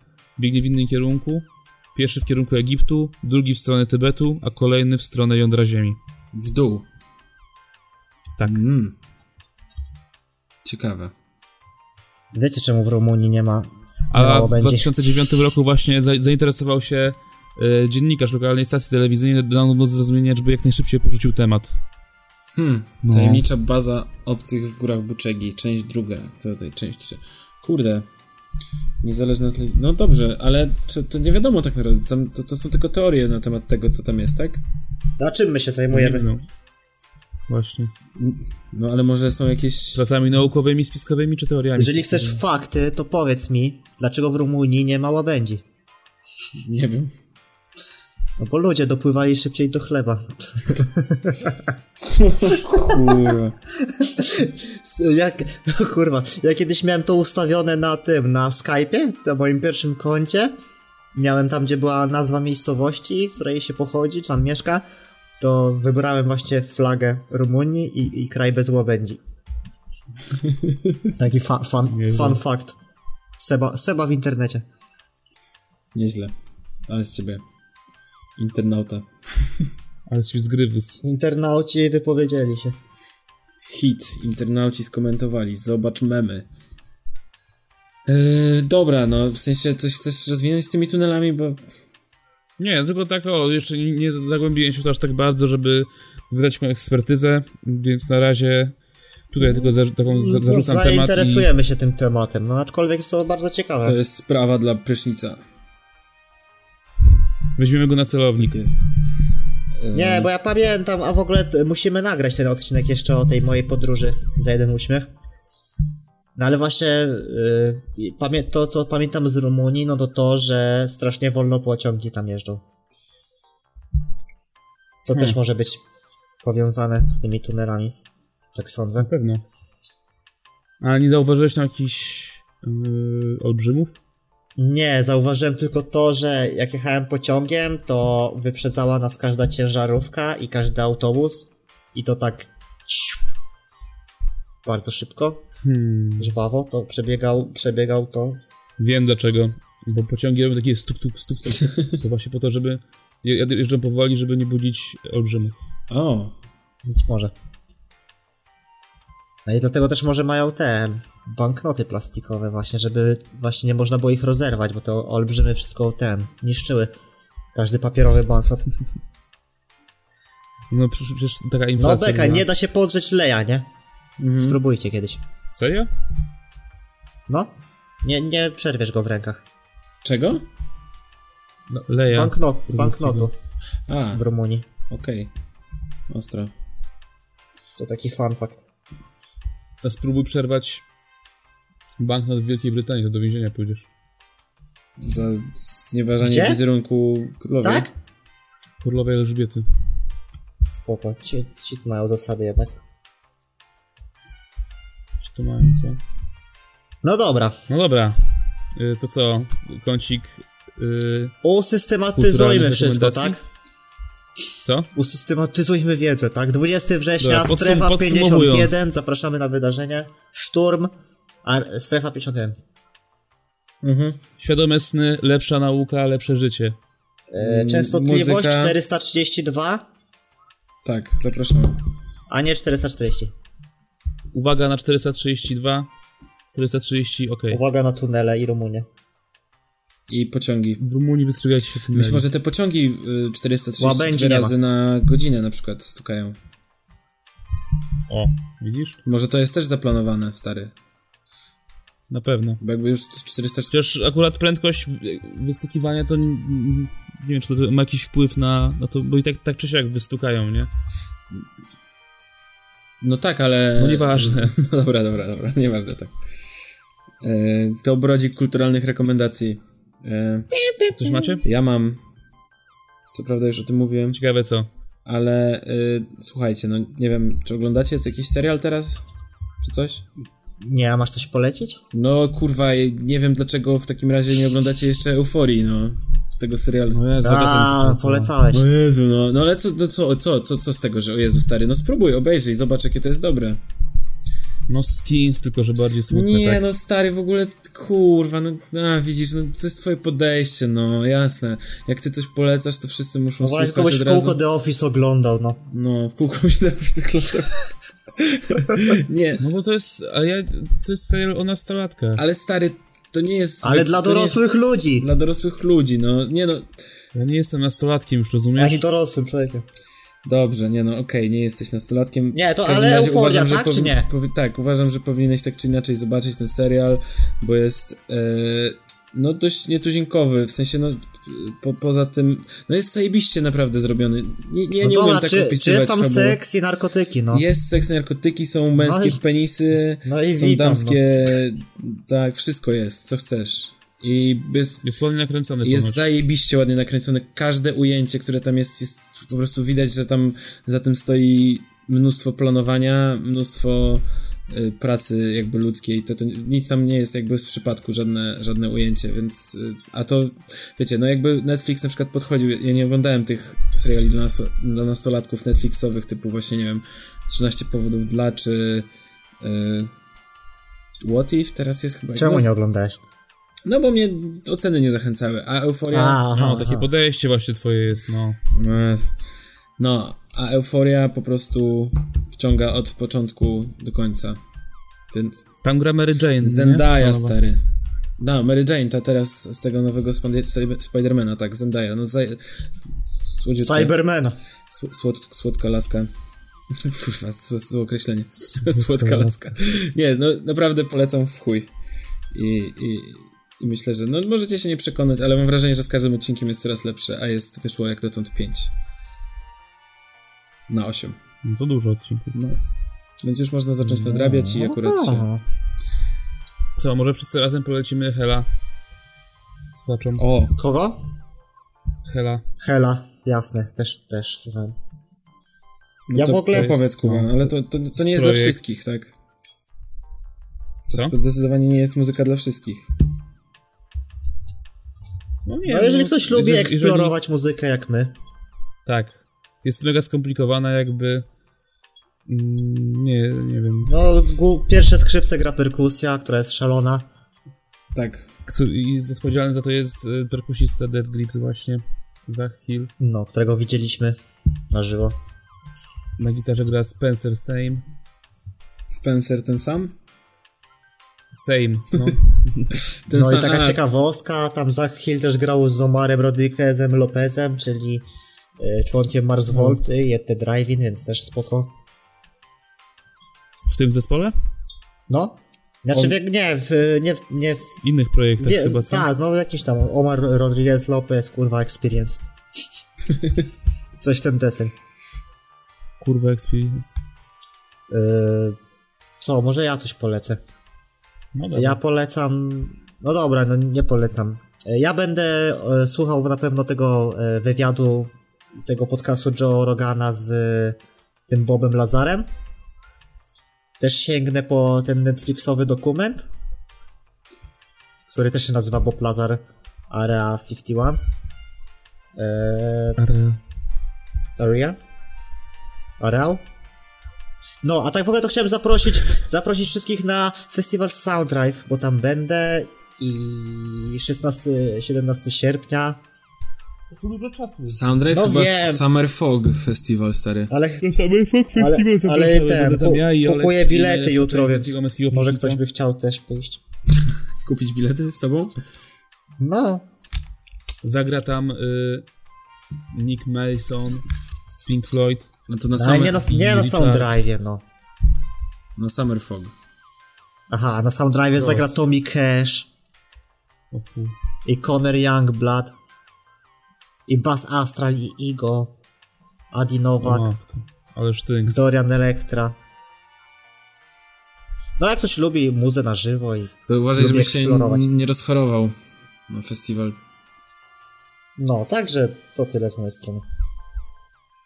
Speaker 1: biegnie w innym kierunku. Pierwszy w kierunku Egiptu, drugi w stronę Tybetu, a kolejny w stronę jądra Ziemi.
Speaker 4: W dół.
Speaker 1: Tak.
Speaker 4: Mm. Ciekawe.
Speaker 3: wiecie czemu w Rumunii nie ma
Speaker 1: A w
Speaker 3: będzie.
Speaker 1: 2009 roku właśnie za zainteresował się y, dziennikarz lokalnej stacji telewizyjnej, dał mu do zrozumienia, żeby jak najszybciej porzucił temat.
Speaker 4: Hmm.
Speaker 1: No.
Speaker 4: Tajemnicza baza obcych w górach Buczegi. Część druga. To tutaj część trzy. Kurde. Niezależna telewizja. No dobrze, ale to, to nie wiadomo tak naprawdę. To, to są tylko teorie na temat tego, co tam jest, tak?
Speaker 3: Na czym my się
Speaker 1: Nie
Speaker 3: zajmujemy?
Speaker 1: wiem. Właśnie.
Speaker 4: No ale może są jakieś...
Speaker 1: Pracami naukowymi, spiskowymi czy teoriami?
Speaker 3: Jeżeli
Speaker 1: spiskowymi?
Speaker 3: chcesz fakty, to powiedz mi, dlaczego w Rumunii nie ma łabędzi?
Speaker 4: Nie wiem.
Speaker 3: No bo ludzie dopływali szybciej do chleba.
Speaker 4: Kurwa.
Speaker 3: Jak, no kurwa, ja kiedyś miałem to ustawione na tym, na Skype'ie, na moim pierwszym koncie. Miałem tam, gdzie była nazwa miejscowości, z której się pochodzi, czy tam mieszka. To wybrałem właśnie flagę Rumunii i, i kraj bez łabędzi. Taki fa,
Speaker 1: Nieźle.
Speaker 3: fun fact. Seba, Seba w internecie.
Speaker 4: Nieźle. Ale z ciebie. Internauta.
Speaker 1: Ale się zgrywus.
Speaker 3: Internauci wypowiedzieli się.
Speaker 4: Hit. Internauci skomentowali. Zobacz memy. Yy, dobra, no w sensie coś chcesz rozwinąć z tymi tunelami, bo
Speaker 1: Nie, tylko tak o, jeszcze nie, zagłębiłem się aż tak bardzo, żeby wydać moją ekspertyzę, więc na razie tutaj tylko za, taką za, zarzucam temat i
Speaker 3: Zainteresujemy się tym tematem, no aczkolwiek jest to bardzo ciekawe.
Speaker 4: to jest sprawa dla prysznica.
Speaker 1: weźmiemy go na celownik.
Speaker 4: Tak jest.
Speaker 3: Nie, bo ja pamiętam, a w ogóle musimy nagrać ten odcinek jeszcze o tej mojej podróży za jeden uśmiech. No ale właśnie yy, pamię- to, co pamiętam z Rumunii, no to to, że strasznie wolno pociągi tam jeżdżą. To
Speaker 1: Hmm.
Speaker 3: też może być powiązane z tymi tunelami. Tak sądzę.
Speaker 1: Na pewno. A nie zauważyłeś tam jakichś yy, olbrzymów?
Speaker 3: Nie, zauważyłem tylko to, że jak jechałem pociągiem, to wyprzedzała nas każda ciężarówka i każdy autobus. I to tak bardzo szybko,
Speaker 1: Hmm.
Speaker 3: żwawo, to przebiegał, przebiegał to.
Speaker 1: Wiem dlaczego. Bo pociągi robią takie stuk, tuk, stuk, stuk. To właśnie po to, żeby je- jeżdżą powoli, żeby nie budzić olbrzymów.
Speaker 4: O,
Speaker 3: Więc może. No i dlatego też może mają te banknoty plastikowe właśnie, żeby właśnie nie można było ich rozerwać, bo to olbrzymy wszystko ten niszczyły. Każdy papierowy banknot.
Speaker 1: No przecież, taka
Speaker 3: No
Speaker 1: inflacja
Speaker 3: beka,
Speaker 1: była.
Speaker 3: nie da się podrzeć leja, nie?
Speaker 4: mhm.
Speaker 3: Spróbujcie kiedyś.
Speaker 1: Serio?
Speaker 3: No. Nie, nie przerwiesz go w rękach.
Speaker 4: czego?
Speaker 1: Leja.
Speaker 3: Banknot, banknotu
Speaker 4: A,
Speaker 3: w Rumunii.
Speaker 4: okej. Ostro.
Speaker 3: To taki fun fact.
Speaker 1: A spróbuj przerwać banknot w Wielkiej Brytanii, to do więzienia pójdziesz.
Speaker 4: Za znieważanie
Speaker 3: Gdzie?
Speaker 4: wizerunku królowej.
Speaker 3: Tak?
Speaker 1: Królowej Elżbiety.
Speaker 3: Spoko. Ci, ci tu mają zasady jednak.
Speaker 1: To mają, co?
Speaker 3: No dobra.
Speaker 1: No dobra. Y, to co? Kącik... Y,
Speaker 3: Usystematyzujmy wszystko, tak?
Speaker 1: co?
Speaker 3: Usystematyzujmy wiedzę, tak? 20 września,
Speaker 1: Dobra,
Speaker 3: strefa
Speaker 1: podsumowując.
Speaker 3: 51, zapraszamy na wydarzenie. Szturm, a strefa 51.
Speaker 4: Mhm.
Speaker 1: Świadome sny, lepsza nauka, lepsze życie.
Speaker 3: E, częstotliwość
Speaker 4: muzyka.
Speaker 3: 432,
Speaker 4: Tak, zapraszamy.
Speaker 3: a nie 440.
Speaker 1: Uwaga na 432. 430, ok.
Speaker 3: Uwaga na tunele i Rumunię.
Speaker 4: I pociągi.
Speaker 1: W Rumunii wystrzegajcie się tym
Speaker 4: Być może te pociągi y, 432
Speaker 3: Łabędzi nie ma.
Speaker 4: razy na godzinę na przykład stukają.
Speaker 1: O, widzisz?
Speaker 4: Może to jest też zaplanowane, stary.
Speaker 1: Na pewno.
Speaker 4: Bo jakby już 440...
Speaker 1: Chociaż akurat prędkość wystukiwania to nie wiem, czy to ma jakiś wpływ na, na to, bo i tak, tak czy siak wystukają, nie?
Speaker 4: No tak, ale...
Speaker 1: No nieważne.
Speaker 4: No dobra, dobra, dobra, nieważne, tak. E, to brodzik kulturalnych rekomendacji. E,
Speaker 1: Coś macie?
Speaker 4: ja mam... Co prawda już o tym mówiłem,
Speaker 1: Ciekawe co.
Speaker 4: ale y, słuchajcie, no nie wiem, czy oglądacie jest jakiś serial teraz? Czy coś?
Speaker 3: Nie, a masz coś polecić?
Speaker 4: No kurwa, nie wiem dlaczego w takim razie nie oglądacie jeszcze Euforii, no. Tego serialu.
Speaker 1: No ja
Speaker 3: A, polecałeś.
Speaker 4: O Jezu, no, no ale co, no co, co, co, co z tego, że o Jezu stary, no spróbuj, obejrzyj, zobacz jakie to jest dobre.
Speaker 1: No skins, tylko że bardziej smutne,
Speaker 4: Nie,
Speaker 1: tak?
Speaker 4: no stary, w ogóle, kurwa, no, a, widzisz, no to jest twoje podejście, no, jasne. Jak ty coś polecasz, to wszyscy muszą
Speaker 3: Uważaj,
Speaker 4: słuchać od
Speaker 3: w kółko
Speaker 4: razu.
Speaker 3: The Office oglądał, no.
Speaker 4: No, w kółko mi się oglądał. Nie,
Speaker 1: No bo to jest, a ja, to jest serial o nastolatkach.
Speaker 4: ale stary, to nie jest...
Speaker 3: Ale dla dorosłych ludzi.
Speaker 4: Jest, dla dorosłych ludzi, no, nie no,
Speaker 1: Ja nie jestem nastolatkiem już, rozumiesz?
Speaker 3: Ani dorosłym człowiekiem.
Speaker 4: Dobrze, nie no, okej, nie jesteś nastolatkiem.
Speaker 3: Nie, to ale euforia,
Speaker 4: że
Speaker 3: tak czy nie?
Speaker 4: tak, uważam, że powinieneś tak czy inaczej zobaczyć ten serial, bo jest e, no dość nietuzinkowy, w sensie no po, poza tym, no jest zajebiście naprawdę zrobiony. Nie, nie,
Speaker 3: No
Speaker 4: nie umiem tak
Speaker 3: czy,
Speaker 4: opisywać
Speaker 3: czy jest tam
Speaker 4: fabuły.
Speaker 3: seks i narkotyki, no?
Speaker 4: Jest seks, narkotyki, są męskie
Speaker 3: No i-
Speaker 4: penisy,
Speaker 3: no i
Speaker 4: są
Speaker 3: witam,
Speaker 4: damskie, tak, wszystko jest, co chcesz. I jest,
Speaker 1: Jest ładnie nakręcony
Speaker 4: jest
Speaker 1: ponoć.
Speaker 4: zajebiście ładnie nakręcone. Każde ujęcie, które tam jest, jest po prostu widać, że tam za tym stoi mnóstwo planowania, mnóstwo pracy jakby ludzkiej. To, to nic tam nie jest jakby z przypadku, żadne, żadne ujęcie, więc y, a to wiecie, no jakby Netflix na przykład podchodził, ja nie oglądałem tych seriali dla, nas, dla nastolatków Netflixowych typu właśnie, nie wiem, 13 powodów dla, czy y, What If teraz jest chyba...
Speaker 3: Czemu
Speaker 4: no,
Speaker 3: nie oglądałeś?
Speaker 4: no bo mnie oceny nie zachęcały, a Euforia...
Speaker 3: A, aha,
Speaker 1: No, takie
Speaker 3: aha.
Speaker 1: podejście właśnie twoje jest, no.
Speaker 4: Yes. No, a Euforia po prostu wciąga od początku do końca. Więc
Speaker 1: Tam gra Mary Jane, nie?
Speaker 4: Zendaya,
Speaker 1: Panowa.
Speaker 4: stary. No, Mary Jane, ta teraz z tego nowego Spidermana, tak, Zendaya. No, zaj... słodziutka,
Speaker 3: Cyberman.
Speaker 4: sł- słod, słodka laska. Kurwa, złe, złe określenie. Słodka laska. Nie, no naprawdę polecam w chuj. I, i, I myślę, że no możecie się nie przekonać, ale mam wrażenie, że z każdym odcinkiem jest coraz lepsze, a jest, wyszło jak dotąd 5. Na 8.
Speaker 1: No to dużo odcinków.
Speaker 4: No. Więc już można zacząć nadrabiać i akurat się...
Speaker 3: Aha.
Speaker 1: Co, może wszyscy razem polecimy Hela? Słuchaczom.
Speaker 4: O,
Speaker 3: Kogo?
Speaker 1: Hela.
Speaker 3: Hela, jasne, też, też, słucham.
Speaker 4: no
Speaker 3: Ja w ogóle-
Speaker 4: powiedz Kuba,
Speaker 1: no,
Speaker 4: ale to, to, to nie jest dla wszystkich, tak? To
Speaker 1: Co?
Speaker 4: zdecydowanie nie jest muzyka dla wszystkich.
Speaker 1: No nie,
Speaker 3: No jeżeli ktoś lubi
Speaker 1: jeżeli-
Speaker 3: eksplorować muzykę jak my.
Speaker 1: Tak. Jest mega skomplikowana jakby... Mm, nie, nie wiem.
Speaker 3: No, pierwsze skrzypce gra perkusja, która jest szalona.
Speaker 4: Tak.
Speaker 1: I odpowiedzialny za to jest e, perkusista Dead Grip właśnie. Zach Hill.
Speaker 3: No, którego widzieliśmy na żywo.
Speaker 1: Na gitarze gra Spencer Same.
Speaker 4: Spencer ten sam?
Speaker 1: Same, no.
Speaker 4: Ten
Speaker 3: No
Speaker 4: sam,
Speaker 3: i taka
Speaker 4: a,
Speaker 3: ciekawostka, tam Zach Hill też grał z Omarem Rodriguezem Lopezem, czyli członkiem Mars Volty i The Drive-In, więc też spoko.
Speaker 1: W tym zespole?
Speaker 3: No. Znaczy,
Speaker 4: On-
Speaker 3: nie, w, nie, w, nie w,
Speaker 1: innych projektach
Speaker 3: wie,
Speaker 1: chyba, co?
Speaker 3: tak, no jakiś tam Omar Rodriguez Lopez, kurwa, Experience. Coś ten deseń.
Speaker 1: Kurwa Experience.
Speaker 3: E, co, może ja coś polecę.
Speaker 1: No dobra.
Speaker 3: Ja polecam. No dobra, no nie polecam. E, Ja będę e, słuchał na pewno tego e, wywiadu, tego podcastu Joe Rogana z e, tym Bobem Lazarem. Też sięgnę po ten Netflixowy dokument, który też się nazywa Bob Lazar Area 51. E,
Speaker 1: Ale...
Speaker 3: Area? Areał? No, a tak w ogóle to chciałem zaprosić, zaprosić wszystkich na festiwal Sounddrive, bo tam będę i 16-17 sierpnia,
Speaker 1: To dużo czasu.
Speaker 4: Sounddrive
Speaker 3: No
Speaker 4: chyba
Speaker 3: wiem.
Speaker 4: Summer Fog Festival, stary.
Speaker 3: ale,
Speaker 1: Folk
Speaker 3: ale,
Speaker 1: Festival
Speaker 3: ale
Speaker 1: zapraszamy,
Speaker 3: ten,
Speaker 1: tam ja i Olek
Speaker 3: kupuję
Speaker 1: i
Speaker 3: bilety
Speaker 1: tutaj
Speaker 3: jutro, więc może ktoś by chciał też pójść.
Speaker 4: Kupić bilety z tobą?
Speaker 3: No,
Speaker 1: Zagra tam y, Nick Mason z Pink Floyd.
Speaker 4: No to na,
Speaker 3: ale
Speaker 4: summer,
Speaker 3: nie na, nie na. Soundrive, no.
Speaker 4: na Summer Fog.
Speaker 3: Aha, na Soundrive zagra Tommy Cash
Speaker 1: O fu.
Speaker 3: i Conor Youngblood i Bas Astral, i Igo, Adi Nowak,
Speaker 1: O. Ale sztynks.
Speaker 3: Dorian Electra. No jak ktoś lubi muzę na żywo i...
Speaker 4: Uważaj, żebyś się nie rozchorował na festiwal.
Speaker 3: No, także to tyle z mojej strony.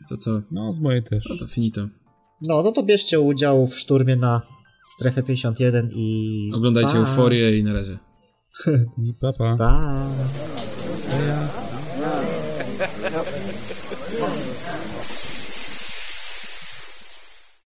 Speaker 4: To co?
Speaker 1: No, z mojej też.
Speaker 4: No to finito.
Speaker 3: No, no to bierzcie udział w szturmie na strefę 51 i...
Speaker 4: Oglądajcie
Speaker 3: Pa.
Speaker 4: Euforię i na razie.
Speaker 1: I papa.
Speaker 3: Pa.
Speaker 1: Pa. Yep.